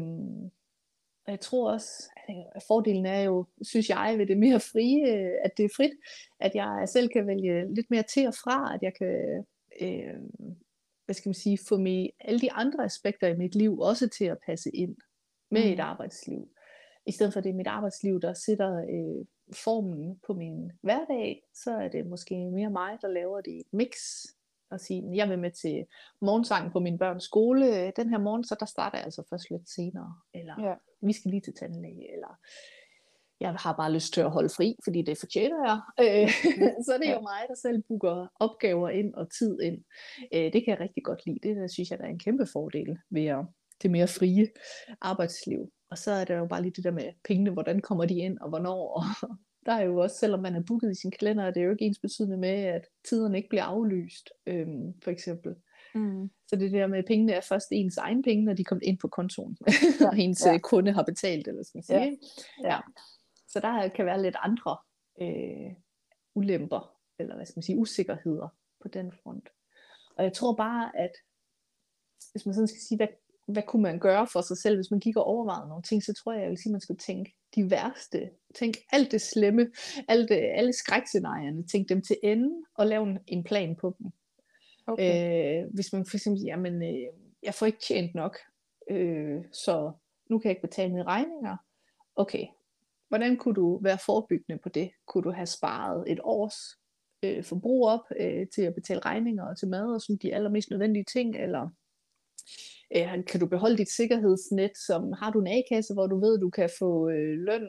og jeg tror også, øh, at fordelen er jo, synes jeg, ved det mere frie, øh, at det er frit, at jeg selv kan vælge lidt mere til og fra, at jeg kan, øh, hvad skal man sige, få med alle de andre aspekter i mit liv også til at passe ind med et Mm. arbejdsliv. I stedet for at det er mit arbejdsliv, der sætter øh, formen på min hverdag, så er det måske mere mig, der laver det i et mix. Og sige, jeg vil med til morgensang på min børns skole den her morgen, så der starter jeg altså først lidt senere. Eller Ja. vi skal lige til tandlæge, eller jeg har bare lyst til at holde fri, fordi det fortjener jeg. Øh, så er det jo mig, der selv booker opgaver ind og tid ind. Øh, det kan jeg rigtig godt lide. Det der, synes jeg, der er en kæmpe fordel ved at, det mere frie arbejdsliv. Og så er der jo bare lige det der med pengene, hvordan kommer de ind, og hvornår. Og der er jo også, selvom man er booket i sin kalender, er det jo ikke ens betydende med, at tiderne ikke bliver aflyst, øhm, for eksempel. Mm. Så det der med, pengene er først ens egen penge, når de kommer ind på kontoen, og ens ja. ja. kunde har betalt, eller man sige. Ja. ja. Så der kan være lidt andre øh, ulemper, eller hvad skal man sige, usikkerheder på den front. Og jeg tror bare, at hvis man sådan skal sige, hvad, hvad kunne man gøre for sig selv, hvis man gik og overvejede nogle ting, så tror jeg, jeg vil sige, at man skulle tænke de værste. Tænk alt det slemme, alt det, alle skrækscenarierne, tænk dem til ende, og lave en, en plan på dem. Okay. Øh, hvis man for eksempel siger, jamen, øh, jeg får ikke tjent nok, øh, så nu kan jeg ikke betale mine regninger. Okay, hvordan kunne du være forebyggende på det? Kunne du have sparet et års øh, forbrug op øh, til at betale regninger og til mad og sådan de allermest nødvendige ting, eller øh, kan du beholde dit sikkerhedsnet, som har du en A-kasse, hvor du ved, du kan få øh, løn,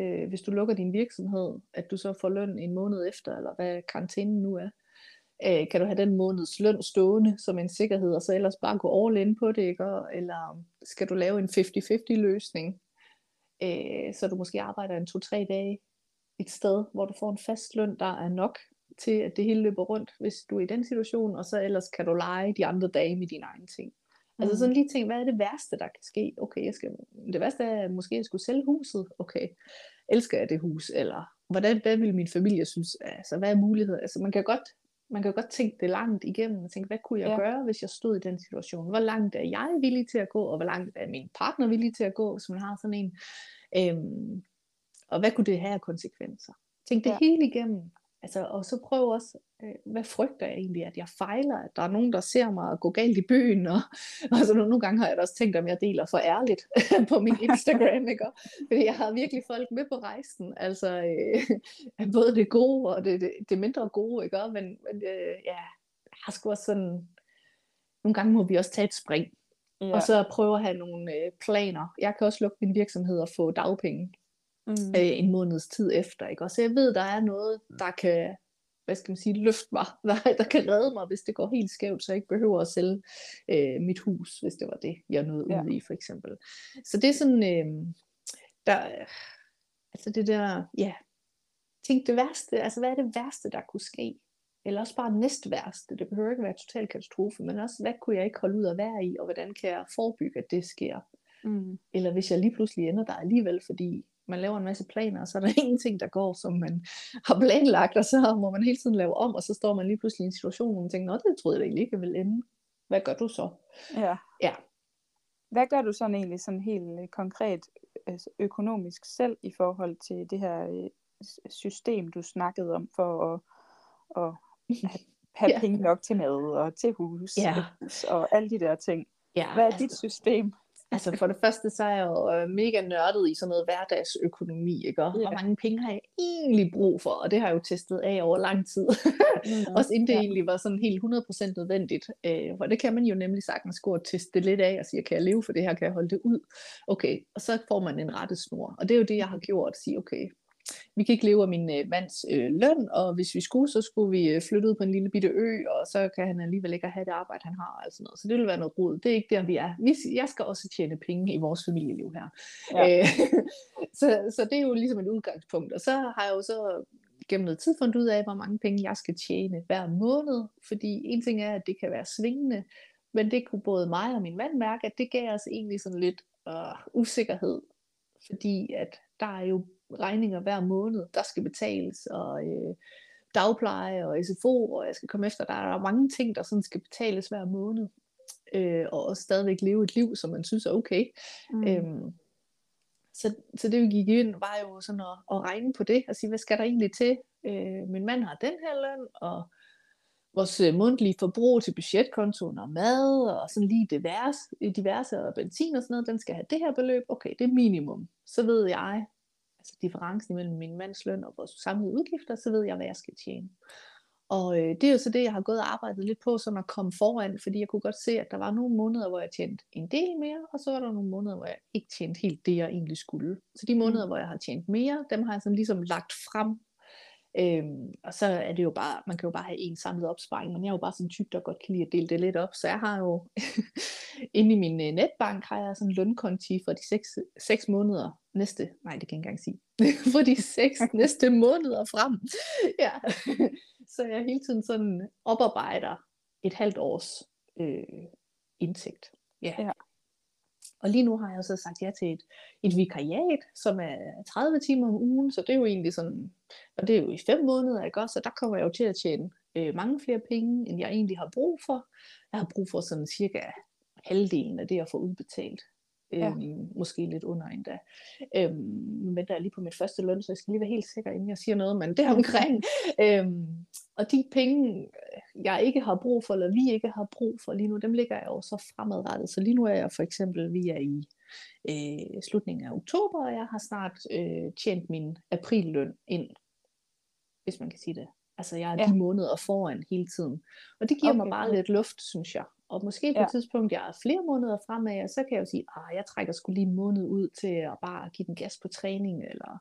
øh, hvis du lukker din virksomhed, at du så får løn en måned efter, eller hvad karantænen nu er. Øh, kan du have den måneds løn stående som en sikkerhed, og så ellers bare gå all in på det, ikke? eller skal du lave en 50-50 løsning, øh, så du måske arbejder en to-tre dage et sted, hvor du får en fast løn, der er nok til, at det hele løber rundt, hvis du er i den situation, og så ellers kan du lege de andre dage med dine egne ting. Altså Mm. sådan lige ting, hvad er det værste, der kan ske? Okay, jeg skal, det værste er, at måske jeg skulle sælge huset. Okay, elsker jeg det hus? Eller hvordan, hvad vil min familie synes? Altså, hvad er muligheder? Altså, man kan godt, man kan godt tænke det langt igennem, og tænke, hvad kunne jeg ja. gøre, hvis jeg stod i den situation? Hvor langt er jeg villig til at gå, og hvor langt er min partner villig til at gå, hvis man har sådan en? Øhm, og hvad kunne det have af konsekvenser? Tænk det Ja. hele igennem. Altså, og så prøv også, øh, hvad frygter jeg egentlig, at jeg fejler, at der er nogen, der ser mig gå galt i byen, og, og så nogle gange har jeg da også tænkt, om jeg deler for ærligt på min Instagram, ikke? Fordi jeg har virkelig folk med på rejsen, altså øh, både det gode og det, det, det mindre gode, ikke? Men, men øh, ja, jeg har sgu også sådan, nogle gange må vi også tage et spring, ja. og så prøve at have nogle øh, planer. Jeg kan også lukke min virksomhed og få dagpenge mm. øh, en måneds tid efter. Ikke? Og så jeg ved, der er noget, der kan hvad skal man sige, løfte mig, der, der kan redde mig, hvis det går helt skævt, så jeg ikke behøver at sælge øh, mit hus, hvis det var det, jeg nåede ja. ud i, for eksempel. Så det er sådan, øh, der, altså det der, ja, tænk det værste, altså hvad er det værste, der kunne ske? Eller også bare næst værste, det behøver ikke være total katastrofe, men også, hvad kunne jeg ikke holde ud at være i, og hvordan kan jeg forebygge, at det sker? Mm. Eller hvis jeg lige pludselig ender der alligevel, fordi man laver en masse planer, og så er der ingenting, der går, som man har planlagt, og så må man hele tiden lave om, og så står man lige pludselig i en situation, hvor man tænker, nå, det troede jeg egentlig ikke, ville ende. Hvad gør du så? Ja. ja. Hvad gør du sådan egentlig sådan helt øh, konkret altså økonomisk selv i forhold til det her øh, system, du snakkede om, for at, at have ja. penge nok til mad og til hus ja. og alle de der ting? Ja, Hvad er altså, dit system? Altså for det første, så er jeg jo øh, mega nørdet i sådan noget hverdagsøkonomi, ikke? Og yeah. hvor mange penge har jeg egentlig brug for? Og det har jeg jo testet af over lang tid. mm, Også inden det ja. egentlig var sådan helt 100% nødvendigt. Øh, for det kan man jo nemlig sagtens gå og teste det lidt af og sige, kan jeg leve for det her? Kan jeg holde det ud? Okay, og så får man en rette snor. Og det er jo det, jeg har gjort. At sige, okay, vi kan ikke leve af min øh, mands øh, løn, og hvis vi skulle, så skulle vi øh, flytte ud på en lille bitte ø, og så kan han alligevel ikke have det arbejde, han har, og sådan noget. Så det vil være noget rod. Det er ikke der, vi er. Vi, jeg skal også tjene penge i vores familieliv her. Ja. Øh, så, så det er jo ligesom et udgangspunkt. Og så har jeg jo så gennem noget tid fundet ud af, hvor mange penge jeg skal tjene hver måned, fordi en ting er, at det kan være svingende, men det kunne både mig og min mand mærke, at det gav os egentlig sådan lidt øh, usikkerhed, fordi at der er jo regninger hver måned, der skal betales, og øh, dagpleje og SFO, og jeg skal komme efter, der er mange ting, der sådan skal betales hver måned, øh, og også stadigvæk leve et liv, som man synes er okay. Mm. Øhm, så, så det vi gik ind, var jo sådan at, at regne på det, og sige, hvad skal der egentlig til? Øh, min mand har den her løn, og vores øh, mundtlige forbrug til budgetkontoen og mad, og sådan lige diverse, diverse og benzin og sådan noget, den skal have det her beløb, okay, det er minimum. Så ved jeg, altså differencen mellem min mands løn og vores samlede udgifter, så ved jeg, hvad jeg skal tjene. Og øh, det er jo så det, jeg har gået og arbejdet lidt på, sådan at komme foran, fordi jeg kunne godt se, at der var nogle måneder, hvor jeg tjente en del mere, og så var der nogle måneder, hvor jeg ikke tjente helt det, jeg egentlig skulle. Så de måneder, mm. hvor jeg har tjent mere, dem har jeg sådan ligesom lagt frem Øhm, og så er det jo bare, man kan jo bare have en samlet opsparing, men jeg er jo bare sådan en type, der godt kan lide at dele det lidt op, så jeg har jo, inde i min øh, netbank har jeg sådan en lønkonti for de 6, 6 måneder næste, nej det kan jeg ikke engang sige, for de 6 næste måneder frem. ja. så jeg hele tiden sådan oparbejder et halvt års øh, indtægt. Ja. ja. Og lige nu har jeg så sagt ja til et, et vikariat, som er 30 timer om ugen, så det er jo egentlig sådan, og det er jo i fem måneder, ikke også? Så der kommer jeg jo til at tjene øh, mange flere penge, end jeg egentlig har brug for. Jeg har brug for sådan cirka halvdelen af det jeg får udbetalt. Ja. Øhm, måske lidt under endda. Øhm, men der er lige på mit første løn, så jeg skal lige være helt sikker, inden jeg siger noget, men det omkring. øhm, og de penge, jeg ikke har brug for, eller vi ikke har brug for lige nu, dem ligger jeg jo så fremadrettet. Så lige nu er jeg for eksempel, vi er i øh, slutningen af oktober, og jeg har snart øh, tjent min aprilløn ind, hvis man kan sige det. Altså jeg er ja. de måneder foran hele tiden. Og det giver okay, mig bare lidt luft, synes jeg. Og måske på ja. et tidspunkt, jeg er flere måneder fremad, og så kan jeg jo sige, at ah, jeg trækker skulle lige en måned ud til at bare give den gas på træning, eller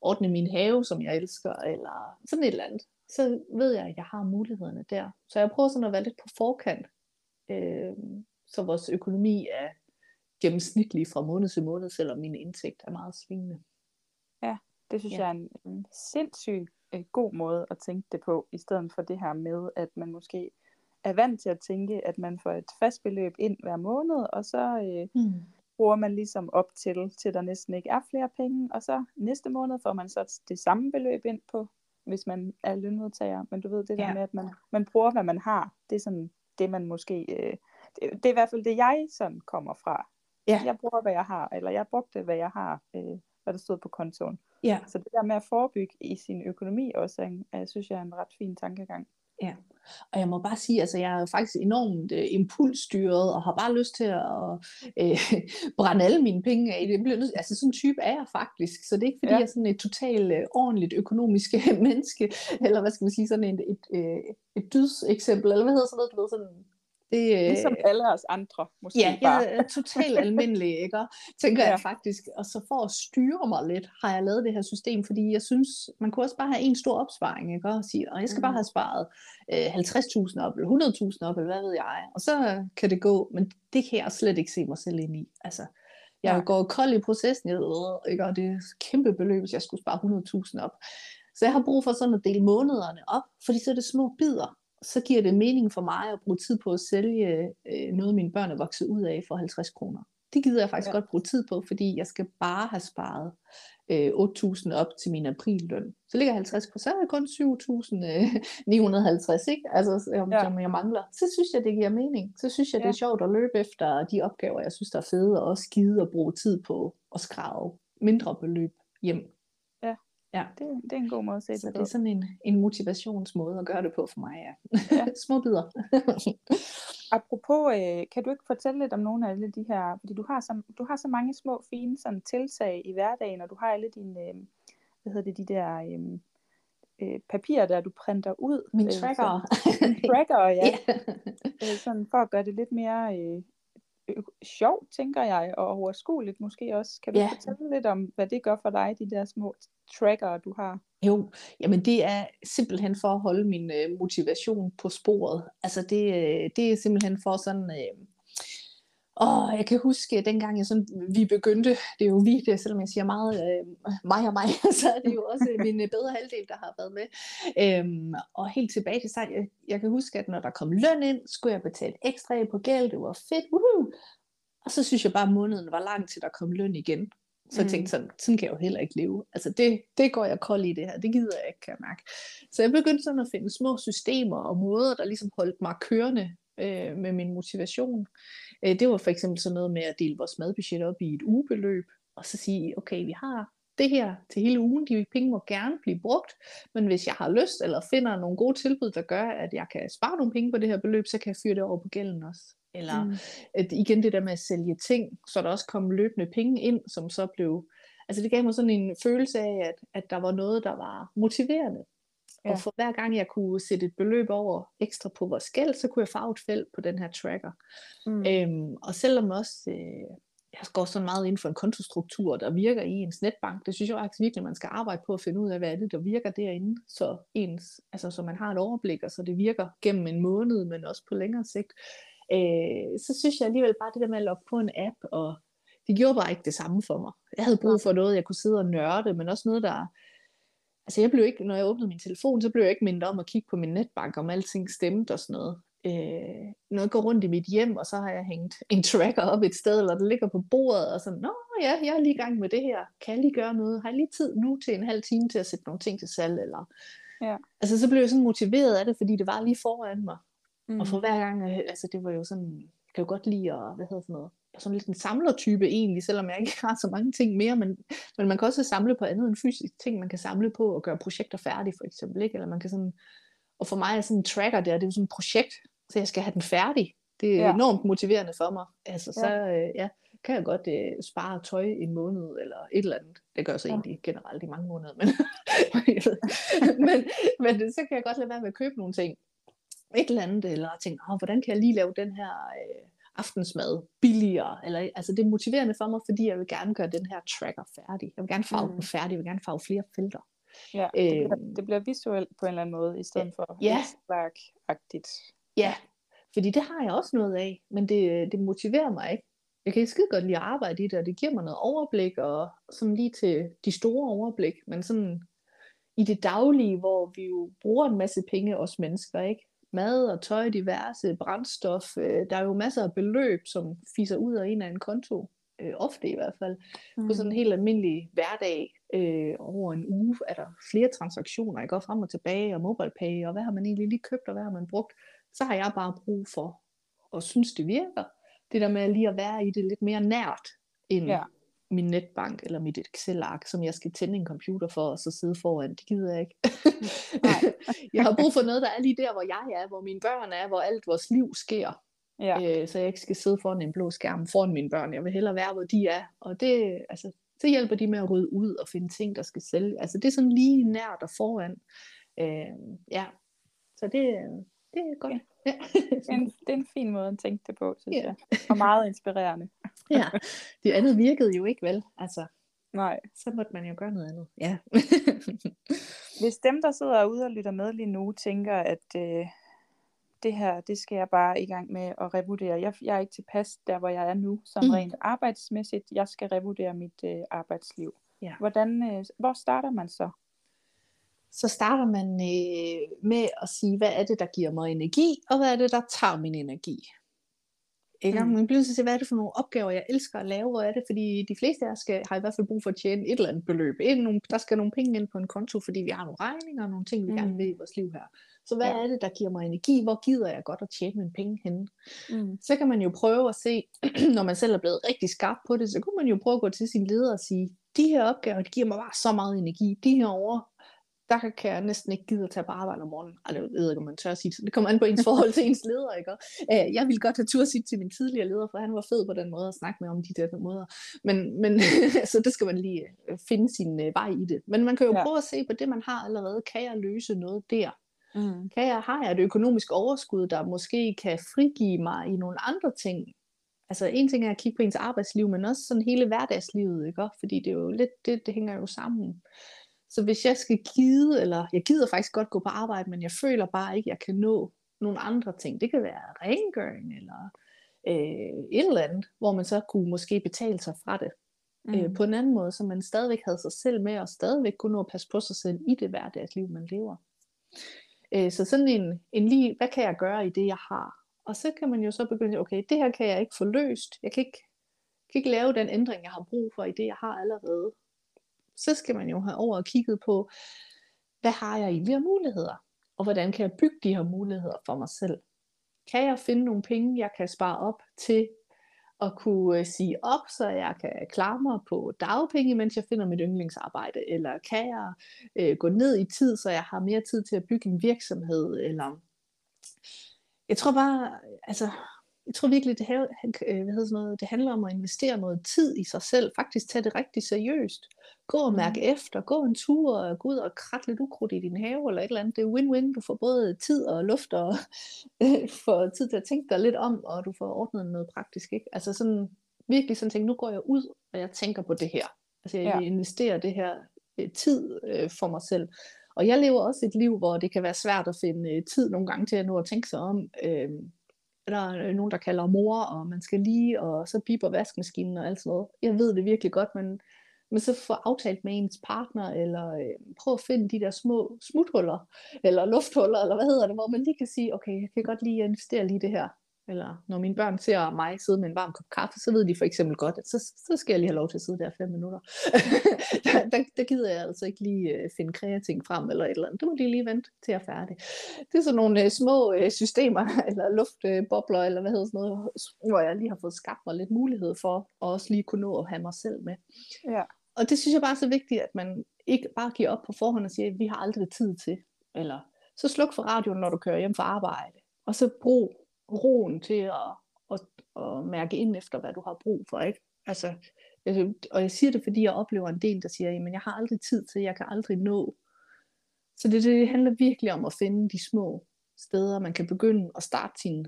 ordne min have, som jeg elsker, eller sådan et eller andet. Så ved jeg, at jeg har mulighederne der. Så jeg prøver sådan at være lidt på forkant, øh, så vores økonomi er gennemsnitlig fra måned til måned, selvom min indtægt er meget svingende. Ja, det synes ja. jeg er en, en sindssygt øh, god måde at tænke det på, i stedet for det her med, at man måske er vant til at tænke, at man får et fast beløb ind hver måned, og så øh, mm. bruger man ligesom op til, til der næsten ikke er flere penge, og så næste måned får man så det samme beløb ind på, hvis man er lønmodtager. Men du ved det der ja. med, at man, man bruger, hvad man har, det er sådan det, man måske... Øh, det, det er i hvert fald det, jeg sådan kommer fra. Ja. Jeg bruger, hvad jeg har, eller jeg brugte, hvad jeg har, øh, hvad der stod på kontoen. Ja. Så det der med at forebygge i sin økonomi også, er er, synes jeg er en ret fin tankegang. Ja, og jeg må bare sige, altså jeg er faktisk enormt øh, impulsstyret, og har bare lyst til at øh, brænde alle mine penge af. Det bliver altså sådan en type er jeg faktisk, så det er ikke fordi, ja. jeg er sådan et totalt øh, ordentligt økonomisk menneske, eller hvad skal man sige, sådan et, et, et, et dydseksempel, eller hvad hedder sådan noget, du ved, sådan det, øh, ligesom alle os andre, måske ja, bare. jeg er totalt almindelig, ikke? tænker ja. jeg faktisk. Og så for at styre mig lidt, har jeg lavet det her system, fordi jeg synes, man kunne også bare have en stor opsparing, ikke? og sige, og jeg skal mm. bare have sparet øh, 50.000 op, eller 100.000 op, eller hvad ved jeg. Og så kan det gå, men det kan jeg slet ikke se mig selv ind i. Altså, jeg ja. går kold i processen, jeg ved, ikke? og det er et kæmpe beløb, hvis jeg skulle spare 100.000 op. Så jeg har brug for sådan at dele månederne op, fordi så er det små bidder så giver det mening for mig at bruge tid på at sælge øh, noget, mine børn er vokset ud af for 50 kroner. Det gider jeg faktisk ja. godt bruge tid på, fordi jeg skal bare have sparet øh, 8.000 op til min aprilløn. Så ligger 50 på, så er det kun 7.950, ikke? Altså, som, ja. som jeg mangler. Så synes jeg, det giver mening. Så synes jeg, det er sjovt at løbe efter de opgaver, jeg synes, der er fede, og også skide at bruge tid på at skrave mindre beløb hjem. Ja. Det, det er en god måde at se så det på. det er sådan en, en motivationsmåde at gøre det på for mig, ja. ja. Små bidder. Apropos, øh, kan du ikke fortælle lidt om nogle af alle de her, fordi du har så, du har så mange små fine sådan, tiltag i hverdagen, og du har alle dine, øh, hvad hedder det, de der øh, øh, papirer, der du printer ud. Min tracker. Øh, tracker, ja. yeah. øh, sådan for at gøre det lidt mere øh, sjovt, tænker jeg, og overskueligt måske også. Kan du yeah. fortælle lidt om, hvad det gør for dig, de der små tracker, du har? Jo, jamen det er simpelthen for at holde min øh, motivation på sporet. Altså det, øh, det er simpelthen for sådan... Øh, og jeg kan huske, dengang jeg sådan, vi begyndte, det er jo vi, det, selvom jeg siger meget øh, mig og mig, så er det jo også min øh, bedre halvdel, der har været med. Øhm, og helt tilbage til sig, jeg, jeg kan huske, at når der kom løn ind, skulle jeg betale ekstra på gæld, det var fedt, woohoo! Og så synes jeg bare, at måneden var lang til, der kom løn igen. Så jeg tænkte mm. sådan, sådan kan jeg jo heller ikke leve. Altså det, det går jeg kold i det her, det gider jeg ikke, kan jeg mærke. Så jeg begyndte sådan at finde små systemer og måder, der ligesom holdt mig kørende øh, med min motivation. Øh, det var for eksempel sådan noget med at dele vores madbudget op i et ugebeløb, og så sige, okay, vi har det her til hele ugen, de penge må gerne blive brugt, men hvis jeg har lyst, eller finder nogle gode tilbud, der gør, at jeg kan spare nogle penge på det her beløb, så kan jeg fyre det over på gælden også. Eller mm. at igen det der med at sælge ting, så der også kom løbende penge ind, som så blev... Altså det gav mig sådan en følelse af, at, at der var noget, der var motiverende. Ja. Og for hver gang jeg kunne sætte et beløb over ekstra på vores gæld, så kunne jeg farve et felt på den her tracker. Mm. Øhm, og selvom også, øh, jeg går sådan meget ind for en kontostruktur, der virker i ens netbank, det synes jeg faktisk virkelig, man skal arbejde på at finde ud af, hvad er det, der virker derinde, så, ens, altså, så man har et overblik, og så det virker gennem en måned, men også på længere sigt øh, så synes jeg alligevel bare det der med at logge på en app, og det gjorde bare ikke det samme for mig. Jeg havde brug for noget, jeg kunne sidde og nørde, men også noget, der... Altså jeg blev ikke, når jeg åbnede min telefon, så blev jeg ikke mindet om at kigge på min netbank, om alting stemte og sådan noget. Øh, når jeg går rundt i mit hjem, og så har jeg hængt en tracker op et sted, eller det ligger på bordet, og sådan, nå ja, jeg er lige i gang med det her. Kan jeg lige gøre noget? Har jeg lige tid nu til en halv time til at sætte nogle ting til salg? Eller... Ja. Altså så blev jeg sådan motiveret af det, fordi det var lige foran mig. Mm. Og for hver gang, øh, altså det var jo sådan, jeg kan jo godt lide at, hvad hedder sådan noget, sådan lidt en samlertype egentlig, selvom jeg ikke har så mange ting mere, men, men man kan også samle på andet end fysisk ting, man kan samle på og gøre projekter færdige for eksempel, ikke? eller man kan sådan, og for mig er sådan en tracker der, det er jo sådan et projekt, så jeg skal have den færdig. Det er ja. enormt motiverende for mig. Altså så, øh, ja, kan jeg godt øh, spare tøj en måned, eller et eller andet. Det gør jeg så ja. egentlig generelt i mange måneder, men, men, men så kan jeg godt lade være med at købe nogle ting, et eller andet, eller tænke, oh, hvordan kan jeg lige lave den her øh, aftensmad billigere, eller, altså det er motiverende for mig, fordi jeg vil gerne gøre den her tracker færdig. Jeg vil gerne farve mm. den færdig, jeg vil gerne farve flere felter. Ja, det, bliver, øhm. det bliver visuelt på en eller anden måde, i stedet for ja. agtigt Ja, fordi det har jeg også noget af, men det, det motiverer mig ikke. Jeg kan skide godt lide at arbejde i det, og det giver mig noget overblik, og sådan lige til de store overblik, men sådan i det daglige, hvor vi jo bruger en masse penge, os mennesker, ikke? Mad og tøj, diverse brændstof. Øh, der er jo masser af beløb, som fiser ud af en af en konto, øh, ofte i hvert fald. Mm. På sådan en helt almindelig hverdag øh, over en uge er der flere transaktioner, jeg går frem og tilbage, og MobilePay, og hvad har man egentlig lige købt, og hvad har man brugt. Så har jeg bare brug for, og synes det virker, det der med lige at være i det lidt mere nært, end ja. Min netbank eller mit Excel-ark, som jeg skal tænde en computer for, og så sidde foran. Det gider jeg ikke. Nej. jeg har brug for noget, der er lige der, hvor jeg er, hvor mine børn er, hvor alt vores liv sker. Ja. Øh, så jeg ikke skal sidde foran en blå skærm foran mine børn. Jeg vil hellere være, hvor de er. Og det, altså, så hjælper de med at rydde ud og finde ting, der skal sælge. Altså det er sådan lige nær der foran. Øh, ja, så det, det er godt. Ja. Ja. det, er en, det er en fin måde at tænke det på, synes ja. jeg. Og meget inspirerende. ja, det andet virkede jo ikke vel. Altså, Nej. Så måtte man jo gøre noget andet. Ja. Hvis dem, der sidder ude og lytter med lige nu, tænker, at øh, det her, det skal jeg bare i gang med at revurdere. Jeg, jeg er ikke tilpas der, hvor jeg er nu, som mm. rent arbejdsmæssigt. Jeg skal revurdere mit øh, arbejdsliv. Ja. Hvordan, øh, hvor starter man så? Så starter man øh, med at sige, hvad er det, der giver mig energi, og hvad er det, der tager min energi. Ikke? Mm. Man bliver så hvad er det for nogle opgaver, jeg elsker at lave, hvor er det, fordi de fleste af os skal, har i hvert fald brug for at tjene et eller andet beløb. Ind, der skal nogle penge ind på en konto, fordi vi har nogle regninger og nogle ting, vi mm. gerne vil i vores liv her. Så hvad ja. er det, der giver mig energi? Hvor gider jeg godt at tjene mine penge henne? Mm. Så kan man jo prøve at se, når man selv er blevet rigtig skarp på det, så kunne man jo prøve at gå til sin leder og sige, de her opgaver, de giver mig bare så meget energi. De her over, der kan jeg næsten ikke gide at tage på arbejde om morgenen. Ej, jeg ved ikke, om man tør at sige det. Det kommer an på ens forhold til ens leder, ikke? Øh, jeg ville godt have tur at sige til min tidligere leder, for han var fed på den måde at snakke med om de der måder. Men, men så det skal man lige øh, finde sin øh, vej i det. Men man kan jo ja. prøve at se på det, man har allerede. Kan jeg løse noget der? Mm. Kan jeg, har jeg et økonomisk overskud, der måske kan frigive mig i nogle andre ting? Altså en ting er at kigge på ens arbejdsliv, men også sådan hele hverdagslivet, ikke? Fordi det er jo lidt, det, det hænger jo sammen. Så hvis jeg skal gide, eller jeg gider faktisk godt gå på arbejde, men jeg føler bare ikke, at jeg kan nå nogle andre ting. Det kan være rengøring, eller øh, et eller andet, hvor man så kunne måske betale sig fra det. Øh, mm. Øh, på en anden måde, så man stadigvæk havde sig selv med, og stadigvæk kunne nå at passe på sig selv i det hverdagsliv, man lever. Øh, så sådan en, en lige, hvad kan jeg gøre i det, jeg har? Og så kan man jo så begynde, okay, det her kan jeg ikke få løst. Jeg kan ikke, kan ikke lave den ændring, jeg har brug for i det, jeg har allerede så skal man jo have over og kigget på, hvad har jeg egentlig af muligheder? Og hvordan kan jeg bygge de her muligheder for mig selv? Kan jeg finde nogle penge, jeg kan spare op til at kunne øh, sige op, så jeg kan klare mig på dagpenge, mens jeg finder mit yndlingsarbejde? Eller kan jeg øh, gå ned i tid, så jeg har mere tid til at bygge en virksomhed? Eller jeg tror bare, altså jeg tror virkelig, det, her, øh, hvad hedder sådan noget, det handler om at investere noget tid i sig selv, faktisk tage det rigtig seriøst. Gå og mærke mm. efter, gå en tur, og gå ud og kratte lidt ukrudt i din have, eller et eller andet. Det er win-win, du får både tid og luft, og øh, får tid til at tænke dig lidt om, og du får ordnet noget praktisk. Ikke? Altså sådan, virkelig sådan tænke, nu går jeg ud, og jeg tænker på det her. Altså jeg ja. investerer det her øh, tid øh, for mig selv. Og jeg lever også et liv, hvor det kan være svært at finde øh, tid nogle gange til at nå at tænke sig om. Øh, der er øh, nogen, der kalder mor, og man skal lige, og så piper vaskemaskinen og alt sådan noget. Jeg ved det virkelig godt, men, men så få aftalt med ens partner, eller øh, prøv at finde de der små smuthuller, eller lufthuller, eller hvad hedder det, hvor man lige kan sige, okay, jeg kan godt lige investere lige det her. Eller når mine børn ser mig sidde med en varm kop kaffe, så ved de for eksempel godt, at så, så skal jeg lige have lov til at sidde der fem minutter. der, der, der gider jeg altså ikke lige uh, finde kreating frem eller et eller andet. Det må de lige vente til jeg er færdig. Det er sådan nogle uh, små uh, systemer, eller luftbobler, uh, eller hvad hedder sådan noget, hvor jeg lige har fået skabt mig lidt mulighed for, at også lige kunne nå at have mig selv med. Ja. Og det synes jeg bare er så vigtigt, at man ikke bare giver op på forhånd og siger, at vi har aldrig tid til. Eller så sluk for radioen, når du kører hjem fra arbejde. Og så brug roen til at, at, at mærke ind efter, hvad du har brug for. Ikke? Altså, og jeg siger det, fordi jeg oplever en del, der siger, at jeg har aldrig tid til, jeg kan aldrig nå. Så det, det handler virkelig om at finde de små steder, man kan begynde at starte sine,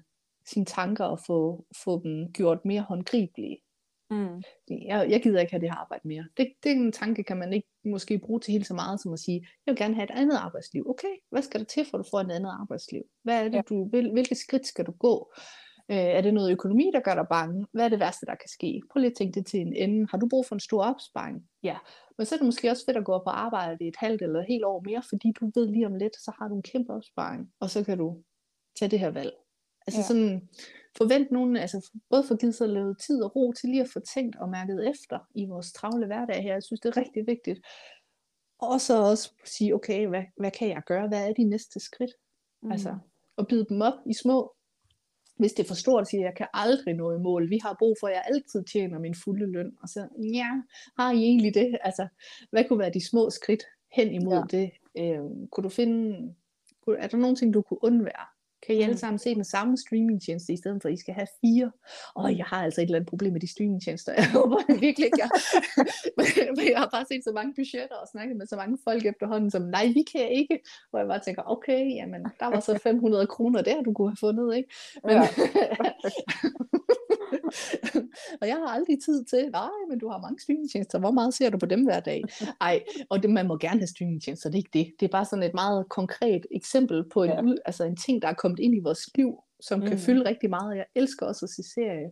sin tanker og få, få dem gjort mere håndgribelige. Mm. Jeg, jeg gider ikke have det her arbejde mere. Det, det er en tanke, kan man ikke måske bruge til helt så meget som at sige, jeg vil gerne have et andet arbejdsliv. Okay, hvad skal der til for, at du får et andet arbejdsliv? Hvad er det, ja. du vil, hvilke skridt skal du gå? Øh, er det noget økonomi, der gør dig bange? Hvad er det værste, der kan ske? Prøv lige at tænke det til en ende. Har du brug for en stor opsparing? Ja. Men så er det måske også fedt at gå på arbejde i et halvt eller et helt år mere, fordi du ved lige om lidt, så har du en kæmpe opsparing, og så kan du tage det her valg. Altså ja. sådan, forvent nogen, altså både for givet sig lavet tid og ro til lige at få tænkt og mærket efter i vores travle hverdag her. Jeg synes, det er rigtig vigtigt. Og så også sige, okay, hvad, hvad kan jeg gøre? Hvad er de næste skridt? Mm. Altså, at bide dem op i små hvis det er for stort, siger jeg, jeg kan aldrig nå i mål. Vi har brug for, at jeg altid tjener min fulde løn. Og så, ja, har I egentlig det? Altså, hvad kunne være de små skridt hen imod ja. det? Øh, kunne du finde, er der nogle ting, du kunne undvære? Kan I alle sammen se den samme streamingtjeneste, i stedet for at I skal have fire? Og jeg har altså et eller andet problem med de streamingtjenester. Jeg håber virkelig ikke, jeg... men jeg har bare set så mange budgetter og snakket med så mange folk efterhånden, som nej, vi kan ikke. Hvor jeg bare tænker, okay, jamen, der var så 500 kroner der, du kunne have fundet, ikke? Men. og jeg har aldrig tid til, nej, men du har mange streamingtjenester, hvor meget ser du på dem hver dag? Ej, og det, man må gerne have streamingtjenester, det er ikke det. Det er bare sådan et meget konkret eksempel på en, ja. altså en ting, der er kommet ind i vores liv, som mm. kan fylde rigtig meget. Jeg elsker også at se serier.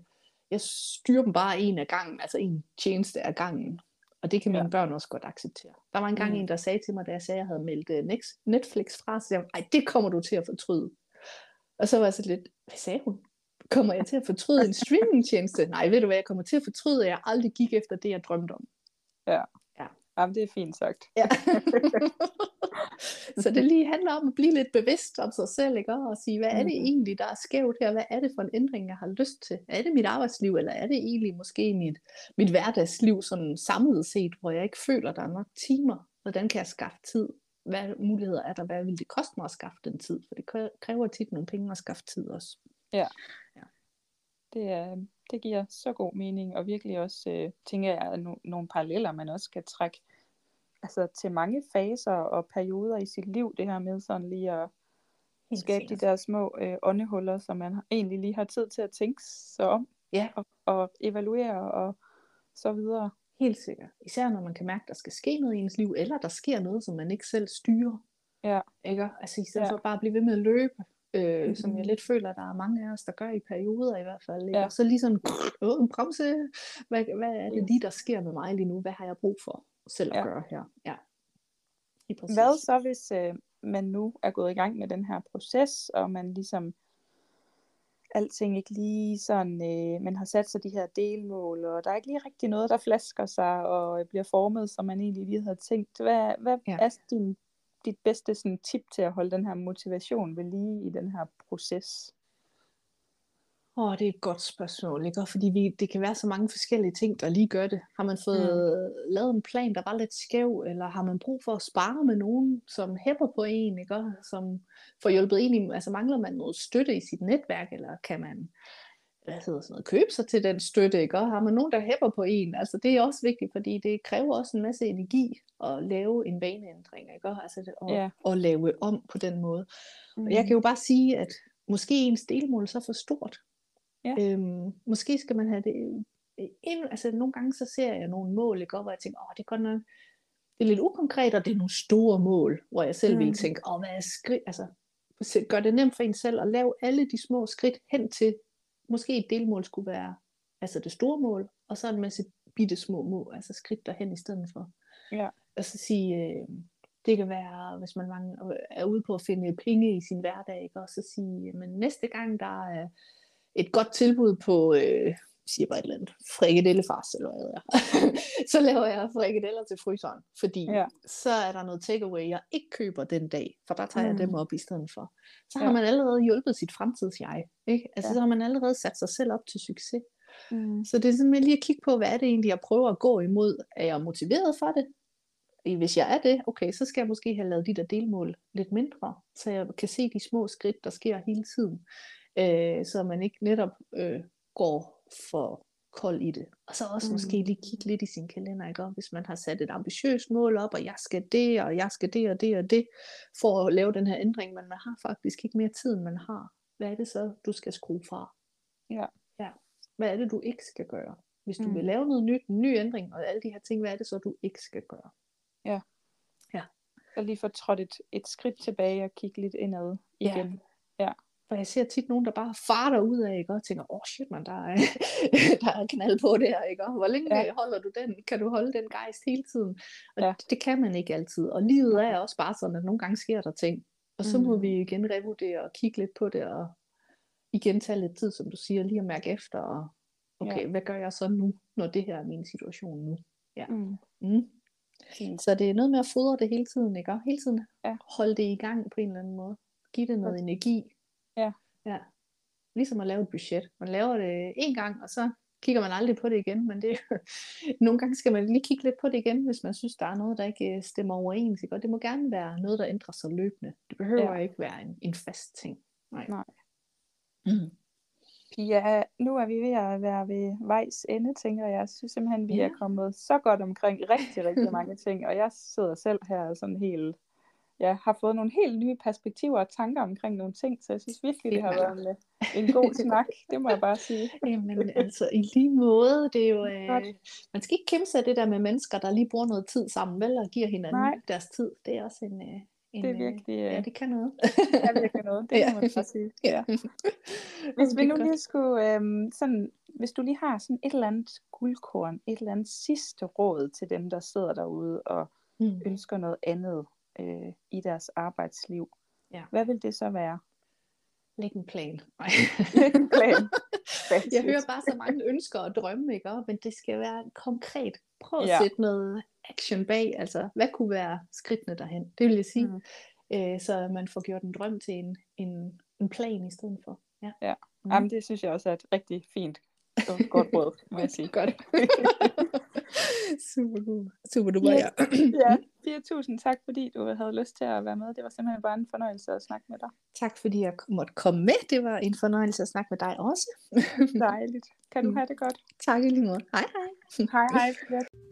Jeg styrer dem bare en af gangen, altså en tjeneste af gangen. Og det kan mine ja. børn også godt acceptere. Der var engang mm. en, der sagde til mig, da jeg sagde, at jeg havde meldt øh, Netflix fra, så jeg, ej, det kommer du til at fortryde. Og så var jeg så lidt, hvad sagde hun? Kommer jeg til at fortryde en streamingtjeneste? Nej, ved du hvad, jeg kommer til at fortryde, at jeg aldrig gik efter det, jeg drømte om. Ja. ja. Jamen, det er fint sagt. Ja. så det lige handler om at blive lidt bevidst om sig selv, ikke? og sige, hvad er det mm-hmm. egentlig, der er skævt her? Hvad er det for en ændring, jeg har lyst til? Er det mit arbejdsliv, eller er det egentlig måske mit, mit hverdagsliv sådan samlet set, hvor jeg ikke føler, der er nok timer? Hvordan kan jeg skaffe tid? Hvad muligheder er der? Hvad vil det koste mig at skaffe den tid? For det kræver tit nogle penge at skaffe tid også. Ja. ja. Det, er, det giver så god mening, og virkelig også, øh, tænker jeg, no, nogle paralleller, man også skal trække altså, til mange faser og perioder i sit liv, det her med sådan lige at Helt skabe sikkert. de der små øh, åndehuller, som man egentlig lige har tid til at tænke sig om, ja. og, og evaluere og så videre. Helt sikkert. Især når man kan mærke, at der skal ske noget i ens liv, eller der sker noget, som man ikke selv styrer. Ja. Ikke? Altså i stedet ja. for bare at blive ved med at løbe, øh, som jeg lidt føler, der er mange af os, der gør i perioder i hvert fald. Ikke? Ja. Og så lige sådan, en bremse, hvad, hvad er det lige, der sker med mig lige nu? Hvad har jeg brug for selv at ja. gøre her? Ja. Hvad så, hvis øh, man nu er gået i gang med den her proces, og man ligesom alting ikke lige sådan, øh, man har sat sig de her delmål, og der er ikke lige rigtig noget, der flasker sig og bliver formet, som man egentlig lige havde tænkt. Hvad, hvad ja. er din dit bedste sådan, tip til at holde den her motivation ved lige i den her proces? Åh, oh, det er et godt spørgsmål, ikke? Fordi vi, det kan være så mange forskellige ting, der lige gør det. Har man fået mm. lavet en plan, der var lidt skæv, eller har man brug for at spare med nogen, som hæpper på en, ikke? Som får hjulpet en i, altså mangler man noget støtte i sit netværk, eller kan man hvad hedder sådan noget, købe sig til den støtte, ikke? Og har man nogen, der hæpper på en, altså det er også vigtigt, fordi det kræver også en masse energi at lave en vaneændring, ikke? Altså det, og, ja. og lave om på den måde. Mm. Og jeg kan jo bare sige, at måske ens delmål så for stort. Ja. Øhm, måske skal man have det ind, altså nogle gange så ser jeg nogle mål, ikke? hvor jeg tænker, åh, det er godt nok, det er lidt ukonkret, og det er nogle store mål, hvor jeg selv mm. ville tænke, åh, hvad er skridt, altså gør det nemt for en selv at lave alle de små skridt hen til måske et delmål skulle være altså det store mål, og så en masse bitte små mål, altså skridt derhen i stedet for. Ja. Og så sige, øh, det kan være, hvis man er ude på at finde penge i sin hverdag, ikke? og så sige, men næste gang der er et godt tilbud på, øh, siger bare et eller andet, frikadellefars, eller hvad jeg så laver jeg frikadeller til fryseren, fordi ja. så er der noget takeaway, jeg ikke køber den dag, for der tager mm. jeg dem op i stedet for. Så har ja. man allerede hjulpet sit fremtidsjeg, ikke? Altså ja. så har man allerede sat sig selv op til succes. Mm. Så det er simpelthen lige at kigge på, hvad er det egentlig, jeg prøver at gå imod. Er jeg motiveret for det? Hvis jeg er det, okay, så skal jeg måske have lavet de der delmål lidt mindre, så jeg kan se de små skridt, der sker hele tiden. Øh, så man ikke netop øh, går for kold i det. Og så også mm. måske lige kigge lidt i sin kalender, ikke? hvis man har sat et ambitiøst mål op, og jeg skal det, og jeg skal det, og det, og det, for at lave den her ændring, men man har faktisk ikke mere tid, end man har. Hvad er det så, du skal skrue fra? Ja. ja. Hvad er det, du ikke skal gøre? Hvis du mm. vil lave noget nyt, en ny ændring, og alle de her ting, hvad er det så, du ikke skal gøre? Ja. Ja. Og lige få trådt et, et skridt tilbage og kigge lidt indad igen. Ja. For jeg ser tit nogen, der bare farter ud af, ikke? og tænker, åh oh, shit man, der er, der er knald på det her, ikke? hvor længe ja. holder du den? Kan du holde den gejst hele tiden? Og ja. det, kan man ikke altid. Og livet er også bare sådan, at nogle gange sker der ting. Og så mm. må vi igen revurdere og kigge lidt på det, og igen tage lidt tid, som du siger, lige at mærke efter, og okay, ja. hvad gør jeg så nu, når det her er min situation nu? Ja. Mm. Mm. Så det er noget med at fodre det hele tiden, ikke? Og hele tiden ja. holde det i gang på en eller anden måde. Give det noget energi, Ja. Ja. ligesom at lave et budget. Man laver det en gang, og så kigger man aldrig på det igen, men det, nogle gange skal man lige kigge lidt på det igen, hvis man synes, der er noget, der ikke øh, stemmer overens. Ikke? Og det må gerne være noget, der ændrer sig løbende. Det behøver ja. ikke være en, en fast ting. Nej. Nej. Mm. Pia, nu er vi ved at være ved vejs ende, tænker jeg. Jeg synes simpelthen, vi ja. er kommet så godt omkring rigtig, rigtig mange ting, og jeg sidder selv her sådan helt ja, har fået nogle helt nye perspektiver og tanker omkring nogle ting, så jeg synes virkelig, det har været en, en god snak, det må jeg bare sige. Jamen altså, i lige måde, det er jo, øh, man skal ikke kæmpe sig det der med mennesker, der lige bruger noget tid sammen, vel, og giver hinanden Nej. deres tid, det er også en, øh, en, det er virkelig, ja, det kan noget. det er virkelig noget, det må man bare sige. Ja. Hvis vi nu lige skulle, øhm, sådan, hvis du lige har sådan et eller andet guldkorn, et eller andet sidste råd til dem, der sidder derude og mm. ønsker noget andet, øh, i deres arbejdsliv. Ja. Hvad vil det så være? Læg en plan. Læg en plan. jeg hører bare så mange ønsker og drømme, ikke? men det skal være konkret. Prøv at ja. sætte noget action bag. Altså, hvad kunne være skridtene derhen? Det vil jeg sige. Mm. Øh, så man får gjort en drøm til en, en, en plan i stedet for. Ja. ja. Mm. Jamen, det synes jeg også er et rigtig fint godt råd, må jeg sige. Godt. Super god. Super duper, ja. ja. Pia, tusind tak, fordi du havde lyst til at være med. Det var simpelthen bare en fornøjelse at snakke med dig. Tak, fordi jeg måtte komme med. Det var en fornøjelse at snakke med dig også. Dejligt. Kan du mm. have det godt? Tak i lige måde. Hej hej. Hej hej.